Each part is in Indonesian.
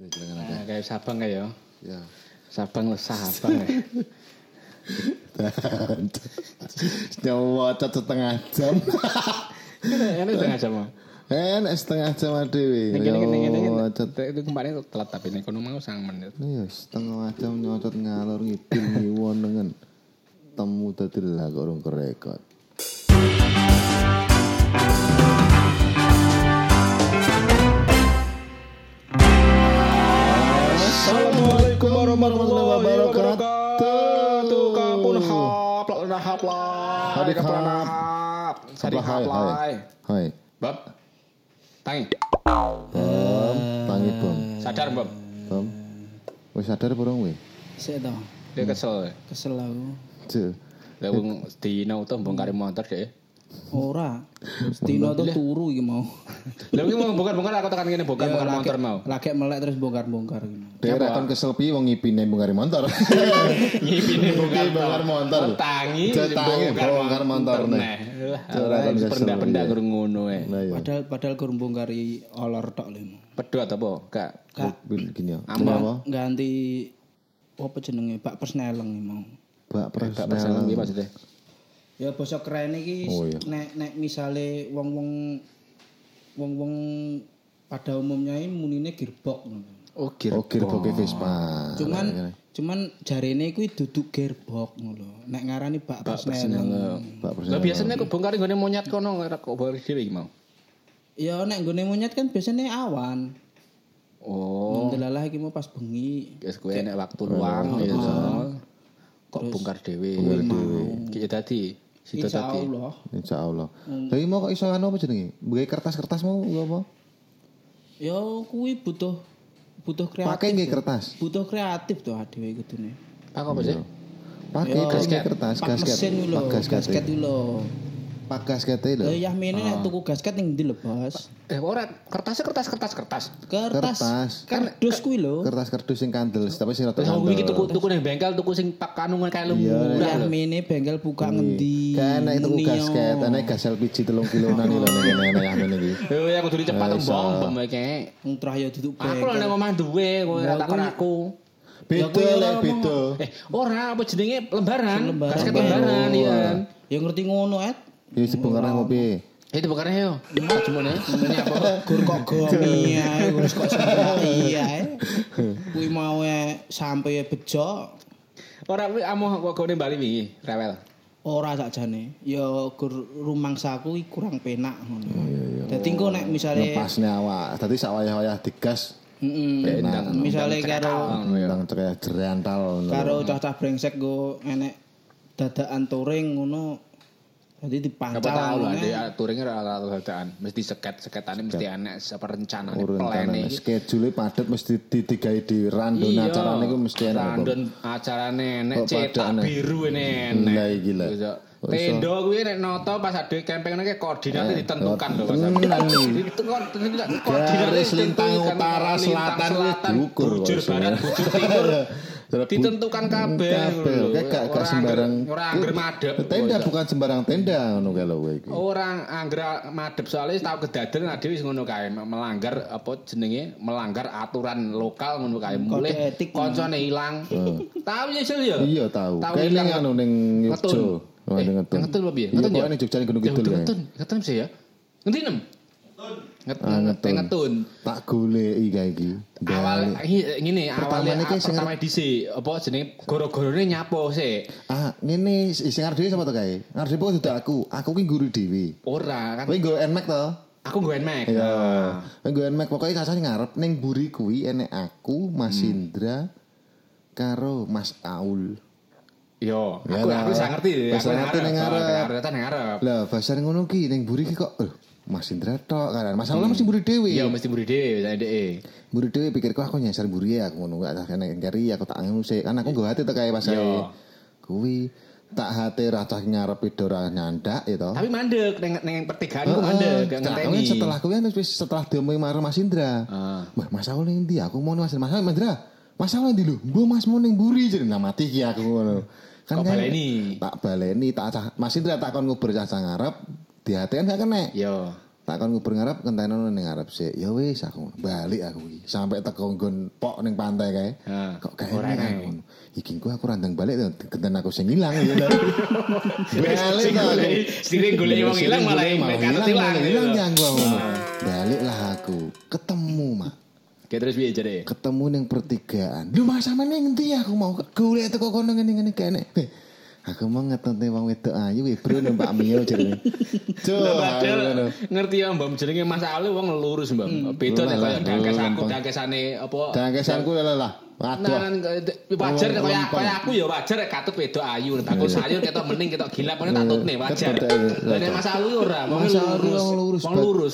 Nah, kayak Sabang kayak ya. Ya. Sabang lah Sabang ya. Nyawat setengah jam. Ini setengah jam. Enak setengah jam. Nyawat. Itu kemarin telat tapi ini kono mau sang menit. Ya setengah jam nyocot ngalor ngidul ngiwon dengan temu dadi lah kok urung kerekot. Warahmatullahi wabarakatuh. Kapun hap, lak hap lah. Hadik hap. hap. Apa, hap hai, lah. hai. Hai. Bab. Tangi. Bom, tangi bom. Sadar, Bab. Bom. Wis sadar apa urung we? Sik to, Dia kesel. kesel aku. Cek. Lah wong dino tuh bongkar motor deh. Ora. Stino tuh turu iki mau. Lah iki mau bongkar-bongkar aku tekan ngene bongkar-bongkar Ya, motor mau. Lagi melek terus bongkar-bongkar gitu. Daerah kon kesel piye wong ngipine bongkar motor. Ngipine bongkar bongkar motor. Tangi Tangi bongkar motor Penda-penda iya. kurang ngono ae. Nah ya. Padahal padahal kurang bongkari olor tok lho. Pedot apa? Kak. Kak, Gini ya. Apa? ganti apa jenenge Pak Persneleng iki mau. Mbak Kak Presnel. persen piye maksudnya? Ya basa keren iki Oh, iya. nek nek misale wong-wong wong-wong pada umumnya ini munine gearbox ngono. Oh, gir. Oh, gearbox Vespa. Cuman cuman jarene kuwi duduk gearbox ngono lho. Nek ngarani Pak Persneleng. Mbak Presnel. Lah biasanya kok bongkar nggone monyet kono kok bongkar dhewe iki mau. Ya nek nggone monyet kan biasanya awan. Oh, Ndelalah iki mau pas bengi. guys kowe enek waktu luang ya. Kok bongkar dhewe. Bongkar dhewe. Ki dadi situ Insya dadi. Allah. Insya Allah. Tapi mau kok iso anu apa jenenge? Bukai kertas-kertas mau gak apa? Ya kuwi butuh butuh kreatif. Pakai nggih kertas. Butuh kreatif tuh adewe kudune. Pak apa sih? Pakai gasket kertas, gasket. mesin kuwi lho, Pak gasket. lho. Lho. Lah ya mene nek tuku gasket ning ndi lho, Bos? Eh ora kertasnya kertas kertas kertas. Kertas. Kertas. Kardus kuwi lho. Kertas kardus sing kandel, tapi sing rada aku iki kandel. tuku tuku ning bengkel tuku sing pak kanungan kayak Iya, lembu. Ya mene bengkel buka ngendi? Kan itu Nio. gasket, enak gas LPG telung kilonan iki lho ngene ya ngene iki. Eh aku kudu cepat tembong bom iki. Wong trah ya duduk Aku bengkel. lho nang omah duwe kowe ora takon aku. Beda lek beda. Eh, ora apa jenenge lembaran. Lembaran. Basket lembaran iya. Ya ngerti ngono, Et. Ya sebongkar nang piye? Itu bukannya yo. Cuma nih, ini apa? Gur kok gomi wis kok sampai ae. Kuwi mau e sampai bejo Ora kuwi amuh kok gone Bali wingi, rewel. ora sakjane. Ya gur rumangsaku iki kurang penak ngono. Dadi engko nek misale Lepasne awak. Dadi sak wayah-wayah digas heeh misale karo nang cekaya jerantal. karo cah-cah brengsek go enek dadakan touring ngono. Apa dipancal. tahu lah, dia touringnya rata-rata dadaan. Mesti seket, seketane mesti enak apa rencanane Urun plane iki. schedule padet mesti di digawe di random acarane iku mesti enak. Random acarane Kok cetak biru ini enek. Lah iki? Tendo kuwi nek noto pas ade camping ngene koordinatnya ditentukan lho Mas. Tenan. Ditentukan Garis lintang ditentukan. utara, selatan selatan, diukur bujur barat bujur timur ditentukan kabeh Kabeh, lho. kayak gak gak sembarang. angger- ora angger madhep Tenda bukan sembarang tenda ngono kae lho kowe iki. Orang angger madhep soalnya tau kedaden nah dhewe wis ngono kae melanggar apa jenenge melanggar aturan lokal ngono kae mulai etik. koncone ilang tahu ya ya Iya tahu. Tahu Kayak ilang. ning anu ning ngetun Yogyo. Oh, eh ngetun. ngetun apa piye Iya, ngetun ya Jogja ning Gunung Ya, Kidul ngetun ngetun ngetun sih ya ngendi nem ngetun Ah, ngetun. ngetun Tak goleki kae iki. awal ngene awalnya niki sing- pertama dhisik apa jenenge goro-gorone nyapo sih Ah, ngene sing arep dhewe sapa to kae? Arep dhewe kok dudu aku. Aku ki guru dhewe. ora kan Kowe nggo NMAX to? aku gue Mac Iya. Kowe nggo NMAX pokoke kasane ngarep ning buri kuwi enek aku, Mas Hmm. Indra karo Mas Aul. yo Ya aku lah. aku ngerti ning ngarep. ngarep nang ngarep Lah, bahasa ngono ki ning buri ki kok Mas Indra tok kan. Masalah mesti buri dhewe. Iya mesti buri dhewe saya dhek. Buri dhewe pikirku aku nyasar buri ya aku ngono gak tak kena cari aku tak anu sik. Kan aku nggo hati to kae pas. Kuwi tak hati racah ngarep ora nyandak ya to. Tapi mandek neng neng pertigaan ku mandek gak kan setelah kuwi kan wis setelah diomongin karo Mas Indra. Ah. Wah, Mas Aul ning ndi? Aku mau ning Mas Mas Indra. Mas Aul ndi lho? Mbok Mas mau ning buri jadi nah mati ki aku ngono. Kok baleni? Tak baleni tak Mas Indra tak kon nguber cah cah ngarep di hati kan gak kena. Yo. Tak kon nguber ngarep kenteno ning ngarep sik. Ya wis aku balik aku iki. Sampai teko nggon pok ning pantai kae. Ha, Kok enak enak. ngono. Iki ku aku randang balik kenten aku sing ilang ya. Balik to aku. golek- wong ilang malah katut malah ilang. Ilang nyanggo ngono. Balik lah aku. Ketemu, Mak. Kayak terus piye jare? ketemu ning pertigaan. Lu mas sama ning ndi aku mau golek teko kono ngene-ngene kene. Aku mau ngetone wong wedok ayu we bro numpak mio jenenge. Padahal ngerti ya Mbak jenenge Mas Ali wong lurus Mbak. Beda nek koyo dangkes aku dangkesane apa Dan kesanku lah lah. Nah, Waduh. kan, wajar Lempeng. koyo aku ya wajar katut wedok ayu nek aku sayur ketok mending ketok gila pokoknya tak tutne wajar. Ketok, iya. Nek Mas Ali ora, wong Mas Ali lurus. wong lurus, Wong lurus.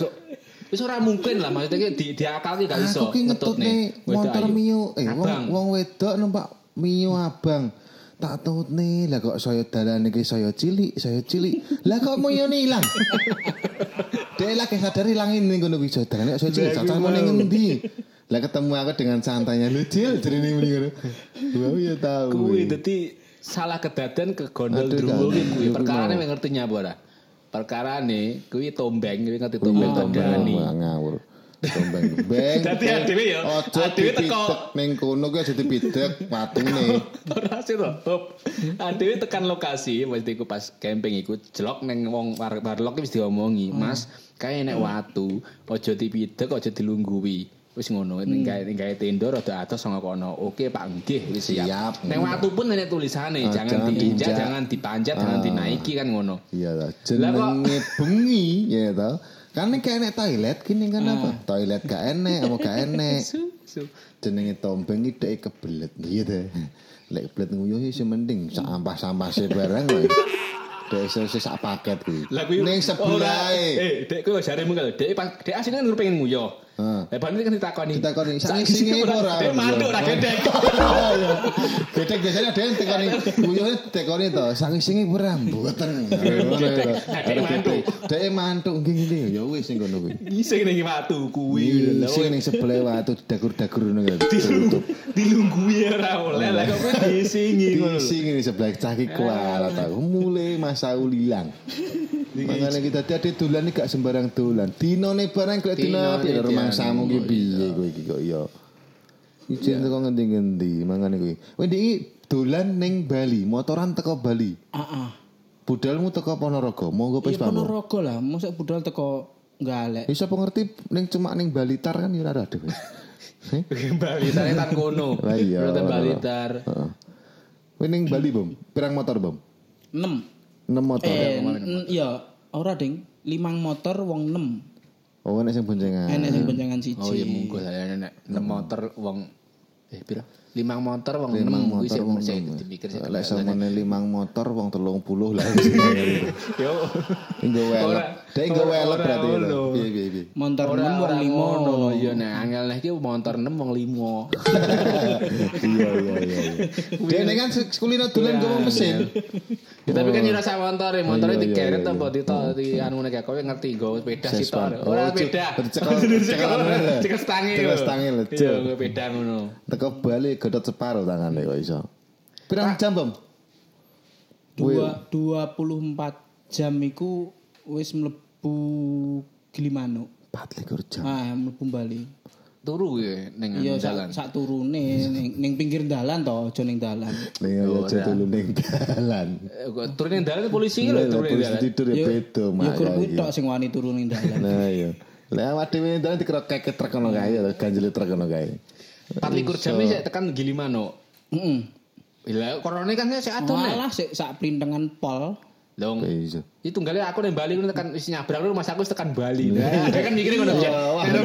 Wis ora mungkin lah maksudnya di diakal ki gak iso ngetutne motor mio eh wong wong wedok numpak mio abang. Tak tutne lah kok saya dalan iki saya cilik, saya cilik. Lah kok mio ilang. Dia lagi sadar ilang ini ngono bisa dalan saya cilik. Caca mau ning endi? Lah ketemu aku dengan santainya lu cil jadi ini mending. Gua ya tahu. kuwi dadi salah kedaden ke gondol kuwi Iya, perkara nek ngerti nyapa ora perkarane kuwi tombeng kuwi ngerti Tombeng tombeng tombeng tandani ngawur. Tombeng beng. Dadi adewe ya, Ojo adewe teko- ning kono ki aja dipidek patune. Ora sih Bob. Adewe tekan lokasi, mesti iku pas camping iku jelok neng wong war- warlock wis diomongi, Mas, kae nek watu, aja dipidek, aja dilungguhi. Wis ngono, ning gawe ning gawe tenda rada atos sanga kono. Oke, Pak, nggih, wis siap. Ning watu pun nenek tulisane, jangan diinjak, jangan dipanjat, jangan Ah. dinaiki kan ngono. Iya kok- jenenge bengi ya to. Kan nek kayak toilet kini kan apa? Toilet gak enek, apa gak enek. Jenenge tombeng iki dhek kebelet gitu. Lek kebelet nguyuh sih mending sak ampah-sampah sih barang. Dek iso sak paket kuwi. Lah kuwi Ning sebelah Eh, dek kuwi jaremu kalau dek pas dek asline kan pengen nguyo. Eh, balik kan ditakoni. Ditakoni, sak isinge ora-. Dek manduk ra gedek. Gedek biasanya ada yang tekoni nguyuhe tekoni to, sak isinge ora mboten. Dek mantuk. Dek mantuk nggih nggih ya wis sing ngono kuwi. Ngising ning watu kuwi. Sing ning sebelah watu dagur-dagur ngono kan. Tutup. dilunggui ora oleh lah kok disingi ngono lho. Sing ini sebelah cah ki kualat aku mulai masa ulilang. Makanya kita tadi dolan iki gak sembarang dolan. Dinone barang kok dino rumah dianu, samu ki piye kowe iki kok ya. Ijen teko ngendi-ngendi makane kowe. Kowe iki dolan ning Bali, motoran teko Bali. Heeh. Budalmu teko Ponorogo, monggo Iya Vespamu. Ponorogo lah, mosok budal teko galek. Bisa pengerti ning cuma ning Balitar kan ya ora ada. wis. Heh? Bali tar tan kono. Lah iya. Rute Bali tar. Heeh. Kowe ning Bali, Bom. Pirang motor, Bom? 6. 6 motor. Eh, iya, ora ding. Limang motor wong 6. Oh, enek sing boncengan. Enek sing boncengan siji. Oh iya munggo saya nek enam motor wong eh pira? Limang motor wong limang motor wong enam. dipikir. Lek samene limang motor wong 30 lah. Yo. Nggo welep. Ora. Dek nggo welep Ora berarti. Piye piye piye. Motor 6 Ora wong ora 5. ngono. Iya nek angel nek iki motor 6 wong 5. Iya iya iya. iya. Dek kan sekulino dolan gowo mesin. Ya, tapi kan ora sak motor, motornya Iya, iya, digeret iya, apa di di anu nek kowe ngerti nggo sepeda. Ora Oh, cek- sepeda. cekel- Cekel cekel stange. Cekel stange lho, Iya, nggo sepeda ngono. Teko Bali godot separo tangane kok iso. Pirang jam, Bom? Dua, 24 jam iku wis mlebu Gilimanuk. 24 jam. Ah, mlebu Bali. Turu ya ning Iya, anu jalan. sak, sak turune ning, ning pinggir dalan to, aja ning dalan. Ning ayo aja dulu ning dalan. Eh, kok Turun ning dalan polisi lho Lah turun ning polisi dalan. tidur ya Ya beda, ya Mak. kur kuwi tok sing wani turu ning dalan. Nah iya. Lah awak dhewe ning dalan dikira keket truk ngono kae ya, ganjel truk ngono kae. 24 jam iki sik tekan Gilimano. Heeh. Lah korone kan adon nek. Malah sik sak printengan pol. Dong. Iso. Itu tunggalnya aku ning Bali ngono tekan wis nyabrang lu mas aku tekan Bali. Nah, dia kan mikirnya ngono ya. Karo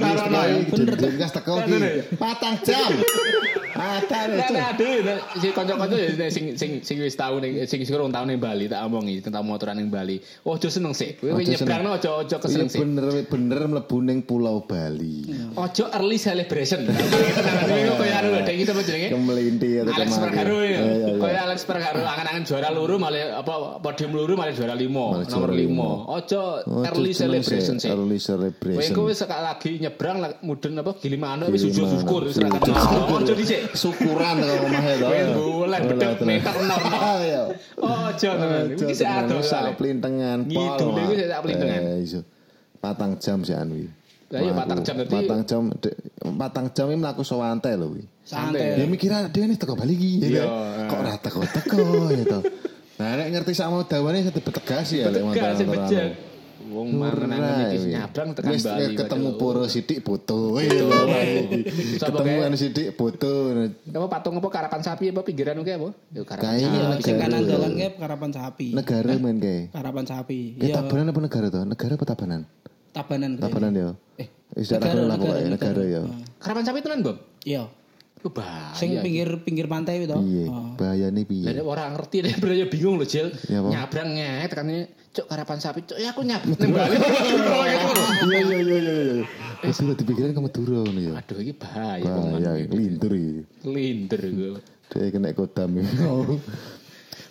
bener. Teko iki. Patang jam. Ada Nah, itu. nah, nah, si kanca-kanca ya sing sing sing wis tau ning sing sing urung tau ning Bali tak omongi tentang motoran ning Bali. Oh, aja seneng sih. Kowe Aja nyebrang aja aja Iya keseneng sih. bener bener mlebu ning Pulau Bali. Ojo early celebration. Kowe koyo anu lho, iki sama jenenge. Kemelinti atau Alex ke mana. Pergaro ya. Iya, iya, iya. Kayak Alex Pergaro angan-angan juara luru malah apa podium luru malah juara limo, Malah nomor juara limo. limo. Ojo Oh, early celebration sih. Early Kowe celebration. kowe sekali lagi nyebrang mudun apa Gilimano wis Gimana? sujud-syukur wis Sujud kenal. syukur. Ojo dhisik. Syukuran kalau omahe to. Kowe bulan bedek meter nol. Ayo. Ojo tenan. Iki sik ado. sak plintengan pol. Ngidul iku sik sak plintengan. Eh, iso. patang jam sih anu. Lah iya, patang jam berarti- Patang jam patang jam ini mlaku sawante lho wi. Santai. Ya mikir dia ini teko balik iki. Iya, ya kan? Kok ora teko teko ya to. Nah nek ngerti sama dawane saya betegas ya lek Tegas sing motor-motoran. becek. Wong mangan iki wi. nyabrang tekan Wis, Bali. ketemu poro sidik foto. Iya, Ketemu anu sidik foto. Apa patung apa karapan sapi apa pinggiran kayak apa? Yo karapan sapi. negara. Sing kanan dalan kayak karapan sapi. Negara men kayak. Karapan sapi. Iya, tabanan apa negara tuh? Negara apa tabanan? tabanan. Tabanan ya. Eh, Wis negara, negara, negara ya. Karapan sapi tenan, Bob? Iya. Ku bahaya. Sing pinggir pinggir pantai itu. Piye? Oh. Bahayane piye? Lah orang ngerti deh, bener bingung loh, Jil. Ya? Nyabrang nget tekan ini, cuk karapan sapi, cuk ya aku nyabrang nang Bali. Oh. Iya iya iya iya iya. Wis udah dipikirin kamu turun ngono ya. Aduh iki bahaya Bahaya, Bang. lintur iki. Linter gue. Dia kena kodam ya.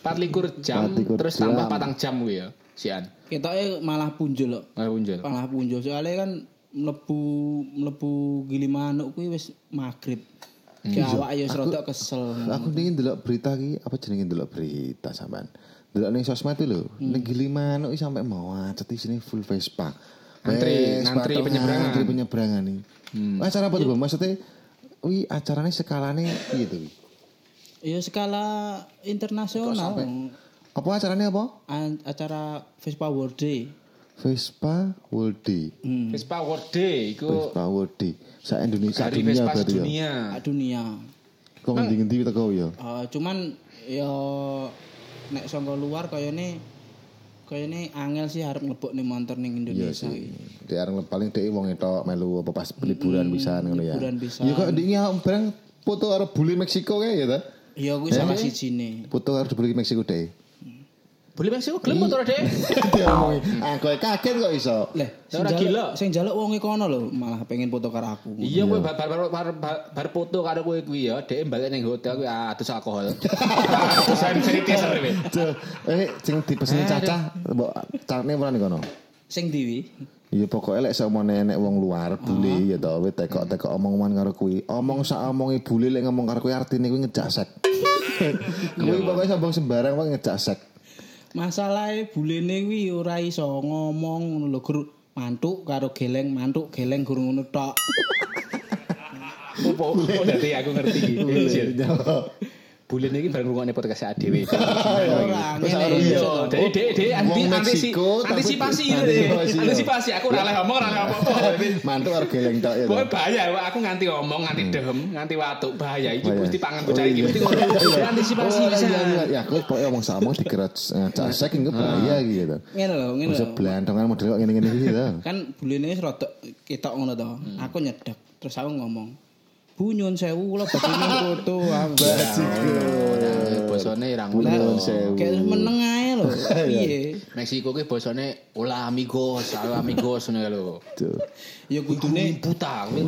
24 jam 24 terus jam. tambah patang jam gue ya. Sian. Ketoke malah punjul loh. Malah punjul. Malah punjul soalnya kan mlebu mlebu gili manuk kuwi wis maghrib. Ki awak ya rada kesel. Aku ning delok berita iki, apa jenenge delok berita sampean. Delok ning sosmed itu lho, ning Gili Manuk iki sampe mau macet di sini full Vespa. Ngantri tok, penyeberangan. Ngantri penyeberangan nih. Acara apa tuh, Bang? Maksudnya Wi acaranya skalane piye tuh? Wi? Ya skala internasional. Apa acaranya apa? A- acara Vespa World Day. Vespa World Day. Hmm. Vespa World Day iku Vespa World Day. Sa Indonesia hari dunia berarti ya. dunia. Sak dunia. Kok ngendi-ngendi teko ya. Eh, cuman ya nek saka luar kayane kayane angel sih harap ngebok nih motor ning Iya Indonesia. sih. Di areng paling dhek wong etok melu apa pas liburan pisan ngono ya. liburan pisan. Ya kok ndingi barang foto karo bule Meksiko kae ya ta? Iya kuwi salah sijine. Foto karo bule Meksiko dhek. Boleh Meksiko gelem motor deh. Diomongi. Ah kowe kaget kok iso. Lah, Ora gila. sing jaluk wonge kono lho, malah pengen foto karo aku. Iya kowe bar bar bar bar, bar foto karo kowe kuwi ya, dhek balik ning hotel kuwi adus alkohol. Seru Tuh, Eh sing dipeseni Caca, mbok carne ora ning kono. Sing diwi. Iya pokoknya lek sakmene enek wong luar bule ya to wis tekok-tekok omong-omongan karo kuwi. Omong sak omonge bule lek ngomong karo kuwi artine kuwi ngejak sek. Kuwi pokoknya sambung sembarang kok ngejak sek. Masalahe bulene kuwi ora iso ngomong ngono lho, Gur. Mantuk karo geleng, mantuk geleng gur ngono tok. Opo? Oh, dadi aku ngerti iki. Bulan ini bareng rungokne podcast ADW. Iya, dek dek dek anti Wong antisi Meksiko, tapi- antisipasi gitu Antisipasi, iya. Aku ora oleh ngomong ora oleh apa-apa. Mantuk karo geleng tok ya. to. Pokoknya bahaya, aku nganti ngomong, nganti dehem, nganti watuk, bahaya. Iki mesti pangan Oh, bocah iki iya. mesti ngono. Dia antisipasi Oh, bisa. iya, iya. Ya aku pokoknya omong sak omong dikira ngejak sek engko bahaya gitu. Ngene lho, ngene Bisa lho. blandongan model kok ngene-ngene iki to. Kan bulene wis rada ketok ngono to. Aku nyedek, terus aku ngomong. Bu nyuwun sewu kula badhe foto. aku. Bosone irang ngono. sewu. Kayak meneng ae lho. Piye? Meksiko ki bosone hola amigos, hola amigos ngono ya lho. Ya kudune kuwi tau.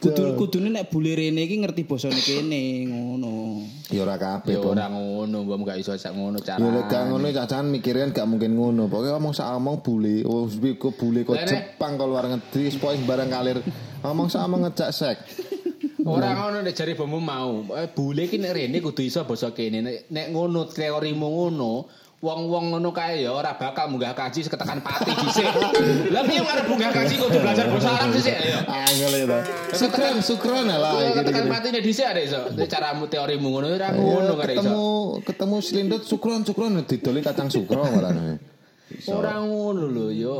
kudu kudune nek bule rene iki ngerti basane kene ngono. Ya ora kabeh, Ya ora ngono, mbok gak iso sak ngono cara. Ya lek gak ngono cacahan mikirin gak mungkin ngono. Pokoknya ngomong sak omong bule, oh wis kok bule kok. Jepang kok luar negeri, poin barang kalir. Ngomong omong ngejak sek. Ora ngono nek jari bomu mau. Eh, Bule ki nek rene kudu iso basa kene. Nek, nek ngono teorimu ngono, wong-wong ngono kae ya ora bakal munggah kaji seketekan pati dhisik. Lah piye arep munggah kaji kudu belajar basa Arab dhisik ya. Angel itu. Sukron, sukron lah iki. ketekan patine dhisik ada iso. Nek caramu teorimu ngono ora ngono kare iso. ketemu ketemu selindut sukron sukron didoli kacang sukro malah. Ora ngono lho yo.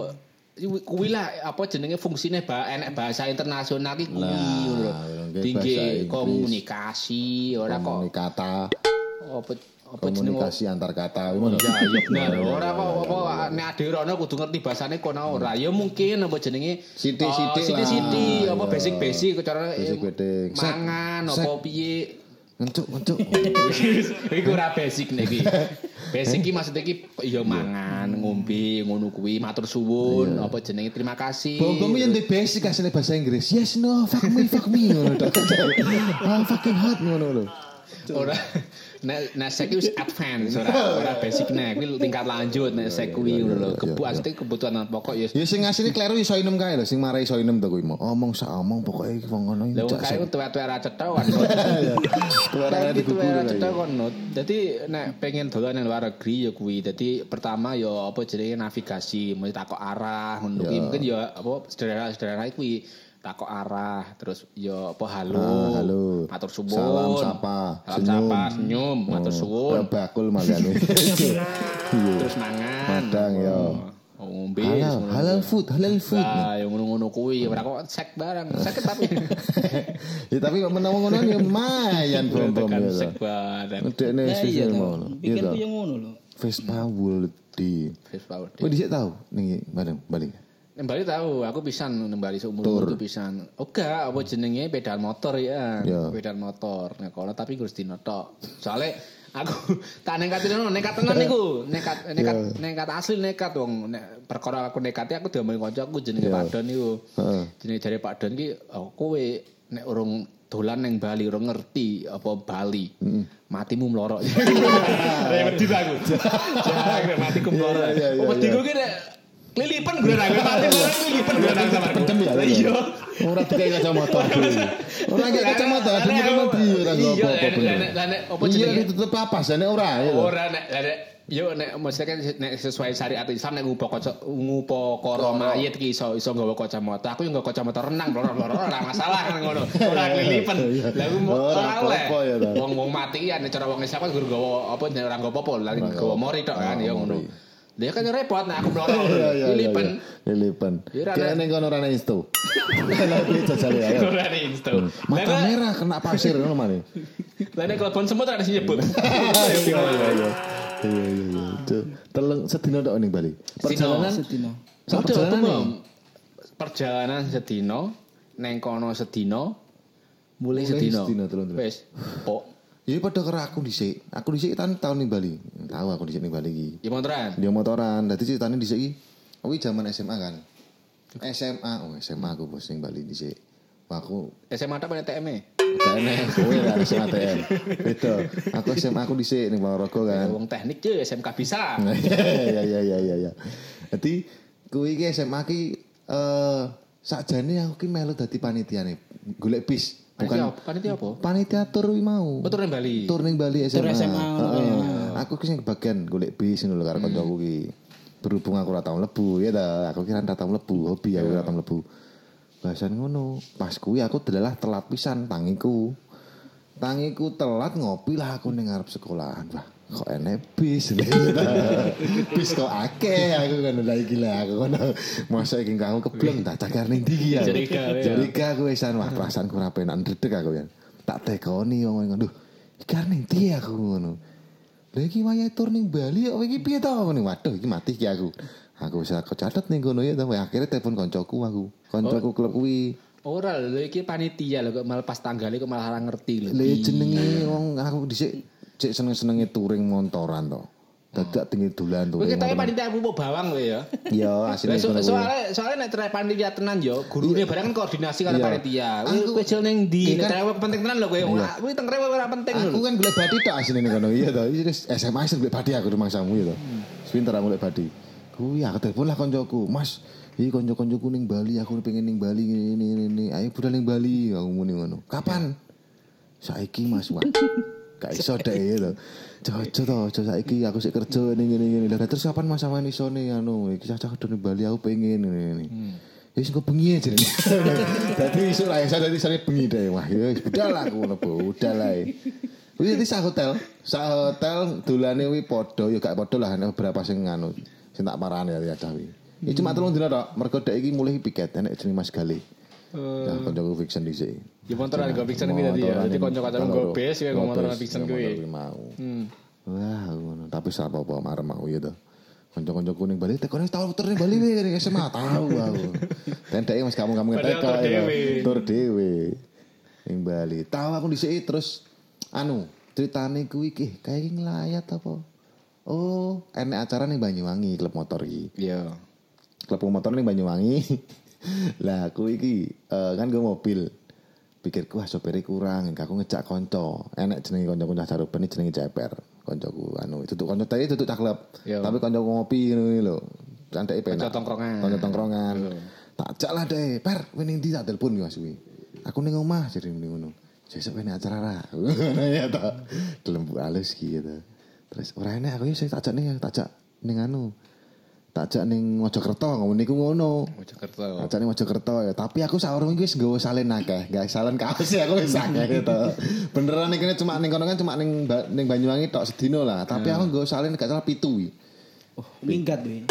Kuwi lah apa jenenge fungsine ba enek bahasa internasional ki kuwi ngono lho. Tinggi komunikasi ora kok Komunikata, apa apa komunikasi antar kata ngono. Ya, ya bener. Ora kok apa nek ade rono kudu ngerti basane kono ora. Ya mungkin apa jenenge Sithik-sithik oh, lah. sithik-sithik apa Iya. basic-basic cara eh, mangan apa piye. Ngencuk, ngencuk. Iku ora basic nek iki. Basic iki maksudnya iki ya mangan, ngombe, ngono kuwi, matur suwun, apa jenenge terima kasih. Bonggomu yang di basic asli bahasa Inggris. Yes, no, fuck me, fuck me ngono tok. Ah, fucking hot ngono lho. ora nek nek sek wis advance ora ora basic nek kuwi tingkat lanjut nek sek kuwi ngono lho kebu asli kebutuhan pokok ya Ya sing asine kleru iso inem kae lho, sing marai iso inem to kuwi mau. Omong sak omong pokoke wong ngono lha iki. wong kae tuwa-tuwa ra cetha kan digugur tuwa ra cetha kon. Dadi nek pengen dolan nang luar negeri ya kuwi. Dadi pertama ya apa jenenge navigasi, mesti takok arah ngono kuwi. Mungkin ya apa sederhana-sederhana kuwi takok arah terus ya apa halo Ah, halo. matur suwun Salam sapa, salam senyum. sapa senyum matur suwun Kayak bakul magane. Iya. terus mangan Madang, ya. oh, ngombe Halal, ngono. halal food, halal food. Nah, yang ngono-ngono kuwi, ora kok sek barang. Sakit tapi. ya tapi kok menawa ngono ya lumayan bom-bom Tekan ya. sek barang. Ngedekne Ya iya spesial to. mau. Iya Pikir to. ku yang ngono lho. Vespa Wuldi. Vespa udah. Kowe dhisik tau ning bareng balik. Nembali tahu, aku pisan nembali seumur itu pisan. Oga, apa jenenge pedal motor ya. Ya. Pedal motor. Nah, kalau tapi gue dino tok. Soalnya aku tak nekat tenan, nekat tenan niku. Nekat nekat nekat asli nekat wong. Nek perkara aku nekati aku diomongin kancaku jenenge Pak Don niku. Heeh. Jenenge jare Pak Don ki oh, kowe nek urung dolan neng Bali urung ngerti apa Bali. Matimu mlorok. Ya wedi aku. Matiku mlorok. Iya, iya, iya, Wedi iya. ku ki nek Lilipan gue nang mati mlorok lilipan gue nang sama Pendem ya. Iya. Ora dikai kacamata kuwi. Ora dikai kacamata, ada mati ora Iya, apa-apa bener. nek- nek apa Iya jenenge? ditutup apa jane ora. Ora nek nek yo nek maksudnya kan nek sesuai syariat Islam nek ngupo kaca ngupo karo mayit ki iso iso nggawa kacamata. Aku yo nggawa kacamata renang loro-loro ora masalah kan ngono. Ora kelilipan. Lah aku Ora oleh. Wong wong mati ya nek cara wong Islam kan guru gawa apa ora nggawa apa-apa, lah nggawa mori tok kan ya ngono. Dia kan repot nah aku mloro. Iya iya iya. Lilipan. Lilipan. Ya, ora Kayak nek- ning kono ana insto. Lah iki jajal ya. Ora ning insto. Mata merah kena pasir ngono mane. Lah nek kelebon semut ada sing nyebut. Iya iya iya. Iya iya iya. Teleng sedina tok ning Bali. Perjalanan Sedina. Udah, perjalanan nih? Perjalanan sedino, neng kono sedino, mulai telung-telung. Wes, pok. Ya padha karo aku dhisik. Aku dhisik kan tahun ning Bali. Tahu aku dhisik ning Bali iki. Ya motoran. Dia motoran. Dadi ceritane dhisik iki kuwi zaman SMA kan. SMA, oh SMA aku bos ning Bali dhisik. Aku SMA tak pada TM -e. gak enek kowe lah SMA TM. Beda. Aku SMA aku dhisik ning Ponorogo kan. Wong teknik cuy, SMK bisa. Iya iya iya iya iya. Dadi kuwi iki SMA ki eh sakjane aku ki melu dadi panitiane. Golek bis. Bukan? Panitia apa? panitia tur mau. Oh, tur Bali. Tur ning Bali SMA. Tur SMA Heeh. Aku ki sing bagian golek bis ngono karo kancaku ki. Berhubung aku ora tau mlebu ya ta, aku kira ora tau mlebu, hobi aku ora tau mlebu. Bahasan ngono. Pas kuwi aku delalah telat pisan tangiku. Tangiku telat ngopi lah aku ning ngarep sekolahan. Wah, kok enek bis. bis kok akeh aku kan iki lah aku kan masa iki aku kebleng tak cagar ning ndi ya. Jeriga aku wisan wah perasaanku ora penak ndredeg aku ya. Tak tekoni wong ngono. Duh, iki ning ndi aku ngono. Lha iki wayahe tur ning Bali kok iki piye ngono. Waduh iki mati iki aku. Aku wis aku catet ning kono ya tapi akhirnya telepon koncoku aku. Koncoku klub kuwi. Ora lho iki panitia lho kok malah pas tanggale kok malah ora ngerti lho. Lha jenenge wong aku dhisik cek seneng-senenge touring montoran to. Dadak tinggi dolan touring. ketoke montoran. panitia aku bawang kowe ya. Iya, asline so, soalnya soalnya nek trek panitia tenan yo, gurune barang kan koordinasi karo Iya. panitia. Aku- kowe jel ning ndi? Iya Nek kan- trek penting tenan lho kowe. Iya. Kowe teng trek ora penting lho. Aku kan golek badi tok asline ning kono. Iya to. SMA sing golek badi aku rumangsamu ya to. Pinter aku golek badi. Kuwi aku telepon lah koncoku. Mas, iki konco-koncoku ning Bali, aku pengen ning Bali ngene ngene ngene. Ayo budal ning Bali, aku muni ngono. Kapan? Saiki Mas, wah. Gak iso dek ya to. Jojo to, jojo saiki aku sik kerja ngene ngene. Lah terus kapan Mas sampean iso nih anu, iki cacah do ning Bali aku pengen ngene ngene. Ya sing kok bengi aja. Dadi isuk lah iso dadi sare bengi deh. Wah, ya wis budal aku ngono, budal ae. Kuwi dadi sak hotel, sak hotel dolane kuwi padha ya gak padha lah ana beberapa sing anu sing tak parani ya cah kuwi. Iki cuma telung dina tok, mergo dek iki mulai piket enek jeneng Mas Gali. Ya kancaku fiction dhisik. Ya motoran go fiction kuwi tadi ya. Dadi kanca-kanca go base kowe go motoran fiction kuwi. mau. Hmm. Wah. Tapi ora apa-apa marem mau ya to. Kanca-kancaku ning Bali tekone tau tur ning Bali wae ning SMA tahu aku. Dhek Mas Padahal ngetek tur ya. Tur dhewe. Ning Bali. Tahu aku dhisik terus anu, ceritane kuwi iki kayak ngelayat apa? Oh, enek acara ning Banyuwangi klub motor iki. Iya. klub motor ning Banyuwangi. lah aku iki eh, kan gue mobil. Pikirku wah sopire kurang aku ngejak konco. Enek jenenge koncoku cah jaruban iki jenenge ceper koncoku anu itu konco tadi itu caklep Iya. tapi koncoku ngopi iki lho. Candeke penak. Konco tongkrongan. konco tongkrongan. Tak jak lah deh per winning di tak telepon Mas wi aku ning omah jadi ning ngono. Sesuk ini acara ra? Ngono ya ta kelembuk halus gitu. Terus ora enek aku ya saya tak jak ning tak jak ning anu tak jak ning Mojokerto ngono niku ngono Mojokerto. Ajane Mojokerto ya, tapi aku saurung iki wis nggawa salin akeh, gak salin kaos ya aku wis akeh gitu. Beneran iki cuma ning kono kan cuma ning Ba- ning Banyuwangi tok sedino lah, tapi aku nggawa salin gak salah pitu iki. Oh, minggat we.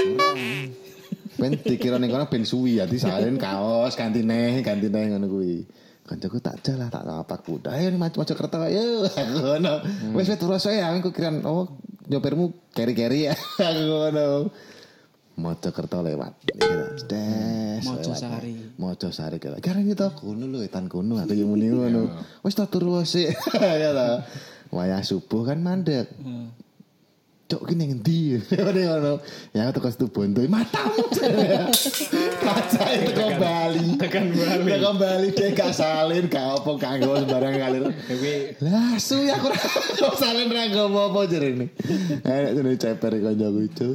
Ben dikira ning kono ben suwi ya, salin kaos ganti neh, ganti neh ngono kuwi. Kancaku tak jalah tak apa kuda. Ayo nih Mojokerto. Aku ngono. Wis wis terus ae aku kiran oh nyopirmu keri-keri ya. Aku ngono. Mojokerto lewat. Des. Mojosari. Mojosari kira. Karena itu aku ngono lho etan kono aku yo muni ngono. Wis tak turu sik. Ya ta. Wayah subuh kan mandek. Cok gini ngendi? Ini ngono. Ya aku tekan situ bondo Matamu Kaca itu kembali Tekan Bali. Tekan Bali. Dia gak salin Gak apa Kanggo sembarang Tapi Lah su ya aku Salin ra apa jadi ini Enak jenis ceper Kanca aku itu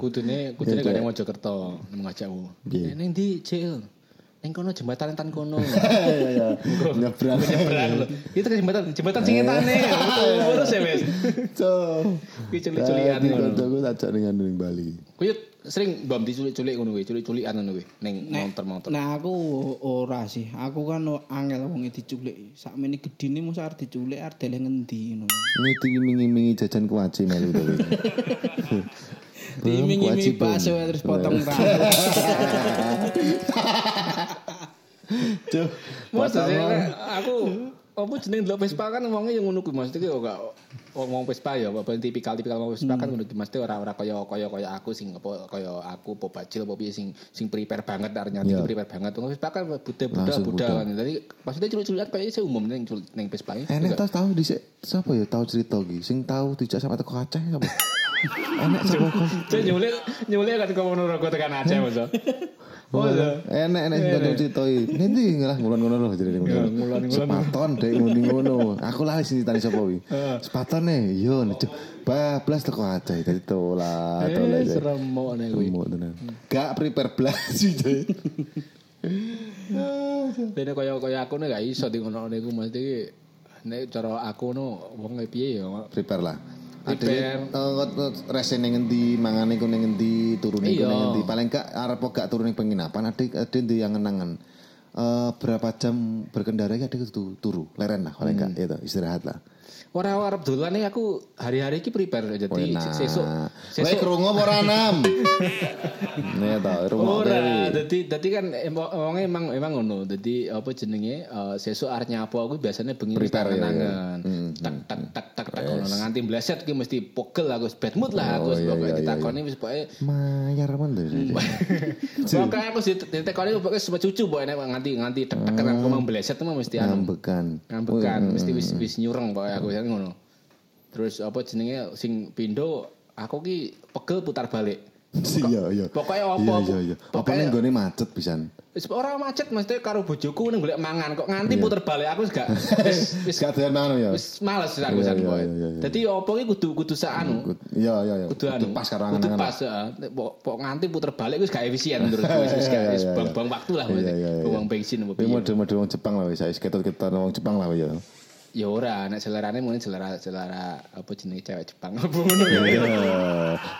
kudune kudune gak Mojokerto nang ngajakku. Iya. Ning ndi, Cil? Ning kono jembatan tan kono. Iya iya Nyebrang Nyebrang lho. Itu kan jembatan jembatan sing etane. Urus ya, Wes. So Kuwi culik-culikan ngono. Aku tak dengan ning Bali Kuwi sering bom diculik-culik ngono kuwi, culik-culikan ngono kuwi ning motor-motor. Nah aku ora sih. Aku kan angel wong diculik. Sakmene gedine mosok arep diculik arep deleng ngendi ngono. Ini iming-imingi jajan kuaci melu tapi Diiming-imingi kewajiban. bakso terus potong rambut. Cuk Maksudnya aku apa jeneng delok Vespa kan wonge yang ngono kuwi maksudnya kok gak wong Vespa ya apa tipikal tipikal wong Vespa kan ngono kuwi mesti ora ora kaya kaya kaya aku sing apa kaya aku apa bajil apa piye sing sing prepare banget artinya Iya. prepare banget wong Vespa kan Buddha Buddha. kan jadi maksudnya culik-culikan kaya iso umum ning ning Vespa ini Enak tau tahu di siapa ya tahu cerita iki sing tahu dijak sama teko Aceh sapa? Enak sapa kok? Cek nyulik nyulik kan kok ngono kok tekan Aceh masa. Oh, iya. Enak enak sing cerita iki. Nanti ngalah ngulon ngono lho jadi ngono. ngulon-ngulon. Sepaton dek ngono ngono. Aku lali sing ditani sapa wi. Sepaton e yo. Bablas teko Aceh dadi tola tola. Eh, serem mo nek kuwi. Tenan. Gak prepare blas sih. Dene kaya kaya aku nek gak iso di ngono niku mesti nek cara aku no wong piye ya. prepare lah. Ada resen ning ngendi, mangan iku ning ngendi, turun iku Iya. ning ngendi. Paling gak arep gak turun ning penginapan, ada ada ndi yang ngenangan. Eh berapa jam berkendara iki ada kudu turu, leren lah paling gak itu istirahat lah. Ora arep dolan nih aku hari-hari iki prepare jadi sesuk Lek krungu apa ora enam? Nih ta, rumah Ora, dadi dadi kan emang emang emang ngono. Dadi apa jenenge eh, sesuk arep nyapu aku biasanya bengi wis Prepare, ya, ya. tangan. Hmm, Tak tak tak tak tak ngono nganti bleset ki mesti pogel aku bad mood lah aku Oh, iya, pokoke iya, iya, ditakoni wis pokoke Mayar men tuh. Pokoknya aku ditakoni pokoknya semua cucu pokoknya nek nganti nganti tek tek aku mau bleset mah mesti anu Ngambekan. ngambekan mesti wis wis nyureng pokoknya aku kan ngono. Terus apa jenenge sing pindo aku ki pegel putar balik. Iya iya. Pokoknya apa- Iya iya iya. Apa ning gone macet pisan. Wis ora macet mesti karo bojoku ning golek mangan kok nganti puter balik aku wis gak wis Gak doyan mangan ya. wis males aku Iya, iya, iya, iya. Dadi opo ki kudu kudu sak anu. Iya iya iya. Kudu anu. pas karo Kudu angan-angan. pas heeh. Pok nganti puter balik wis gak efisien menurutku wis gak Iya, wis iya, buang-buang waktu lah Iya, iya, iya. Buang bensin apa piye. mode-mode wong Jepang lah wis saya ketot-ketot wong Jepang lah ya. Ya ora, nek selerane mungkin selera selera apa jenenge cewek Jepang apa ngono ya. Iya.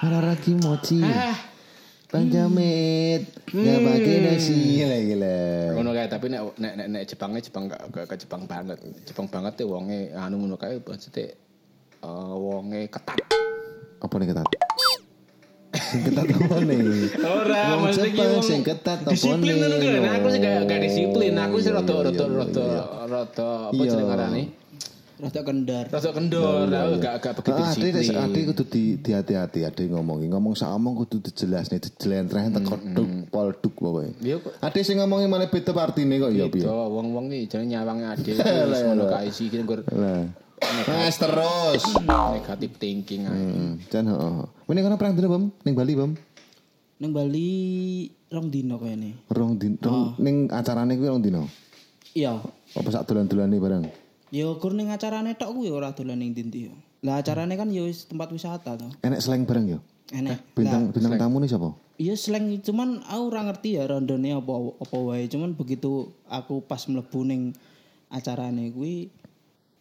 Araraki mochi. Ah, Panjamit. Ya pakai nasi lagi lah. ngono kae tapi nek nek nek, nek Jepangnya Jepang gak gak, gak Jepang banget. Jepang banget tuh wonge anu ngono kae maksudnya eh wonge ketat. Apa nih ketat? Sing ketat apa nih? Ora, Wong maksudnya ki Jepang wong sing ketat apa disiplin nih? ngono kan. Aku sih gak gak disiplin. Aku sih Iya, rada iya, rada iya, rada iya. rada apa Iya. jeneng ngarani? Rada kendar. Rada kendor, aku gak gak begitu Ah, Ade disiplin. ade kudu di di hati-hati ade ngomongi. Ngomong sak omong kudu dijelas nih, dijelentreh teko duk pol duk pokoke. Iya kok. Ade sing ngomongi malah beda partine kok ya piye. Gitu, wong-wong iki jenenge nyawange ade wis ngono kae sih kira nggur. Mas terus. negatif thinking ae. Hmm, jan heeh. Mene kono perang dino, Bam? Ning Bali, Bam? Ning Bali rong dino kayane. Rong din rong ning acarane kuwi rong dino. Iya, Apa sak dolan-dolane bareng? Ya gur ning acarane tok kuwi ora dolan ning ndi yo. Lah acarane kan ya wis tempat wisata to. Enek slang bareng ya? Enak. Bintang bintang tamu nih siapa? Iya slang cuman aku ora ngerti ya rondone apa apa wae cuman begitu aku pas mlebu ning acarane kuwi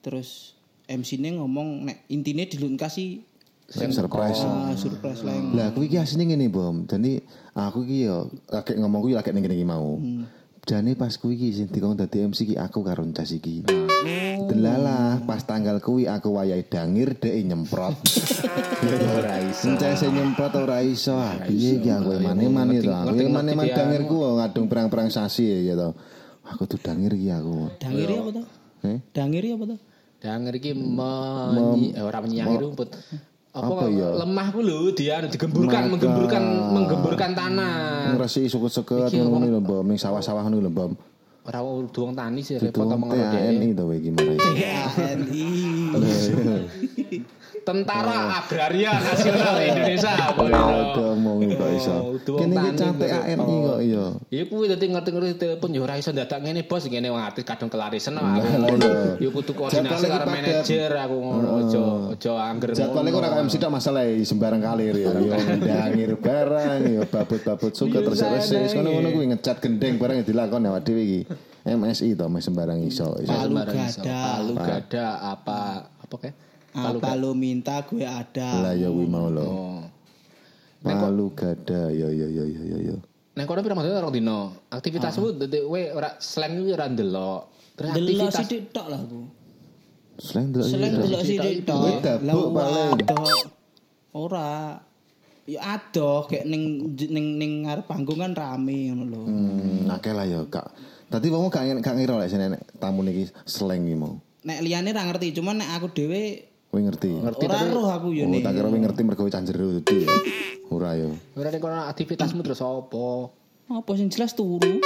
terus MC-ne ngomong nek intine dilun kasih Surprise. ah, surprise lang. Lah kuwi iki asline ngene, Bom. Jadi aku iki yo lagi ngomong kuwi lagi ning iki mau. Jane pas kuwi iki sing dikon dadi MC iki aku karo Cas iki. Delalah pas tanggal kuwi aku wayahe dangir dhek nyemprot. ora iso. Encese nyemprot ora iso. Ah, Piye iki aku eman-eman itu. Aku eman-eman dangirku ngadung perang-perang sasi ya to. Aku tuh dangir iki aku. Dangiri apa to? Eh? Dangiri apa to? Danger iki menyi eh, ora menyang rumput. Apa, Apa ya? lemah ku lho dia digemburkan menggemburkan menggemburkan tanah. Ngresi suket-suket ngono lho, Bom. Ning sawah-sawah ngono lho, Bom. Ora duwong tani sih repot Itu omong karo dia. TNI to iki. TNI. Tentara Agraria Nasional Indonesia apa Ya gitu. ngomong kok iso. duwong Kene iki tani cantik kok. ANI kok iya. Ya kuwi dadi ngerti-ngerti telepon ya ora iso dadak ngene bos ngene wong artis kadung kelarisan aku. iya. Ya kudu koordinasi karo manajer aku ngono aja aja angger Jadwalnya kok ora kaya mesti tak masalah sembarang kalir ya. Yo ndangir barang ya babut-babut suka terus reses ngono-ngono kuwi ngecat gendeng barang dilakon awak dhewe iki. MSI to mes sembarang iso. iso. Palu gada. Palu gada apa apa kayak Apa lu minta gue ada. Lah ya kuwi mau lho. Oh. Palu gada yo yo yo yo yo yo. Nek kono pirang dina rong dino. Aktivitasmu dadi kowe ora slang kuwi ora ndelok. Terus Delok aktivitas sithik tok lah aku. Selain delok Selain iki. delok sithik tok. Dabuk paling. Ora. Ya adoh kayak ning ning ning ngarep panggung kan rame ngono lho. Hmm, akeh lah ya, Kak. Tadi wong gak gak ngira lek tamu niki slang iki mau. Nek liyane ra ngerti, cuman nek aku dhewe Kowe ngerti? ora roh aku yo Oh, nih. tak kira kowe ngerti mergo cah jero dadi ya. Ora ya. ora nek kono aktivitasmu terus apa? Apa sing jelas turu.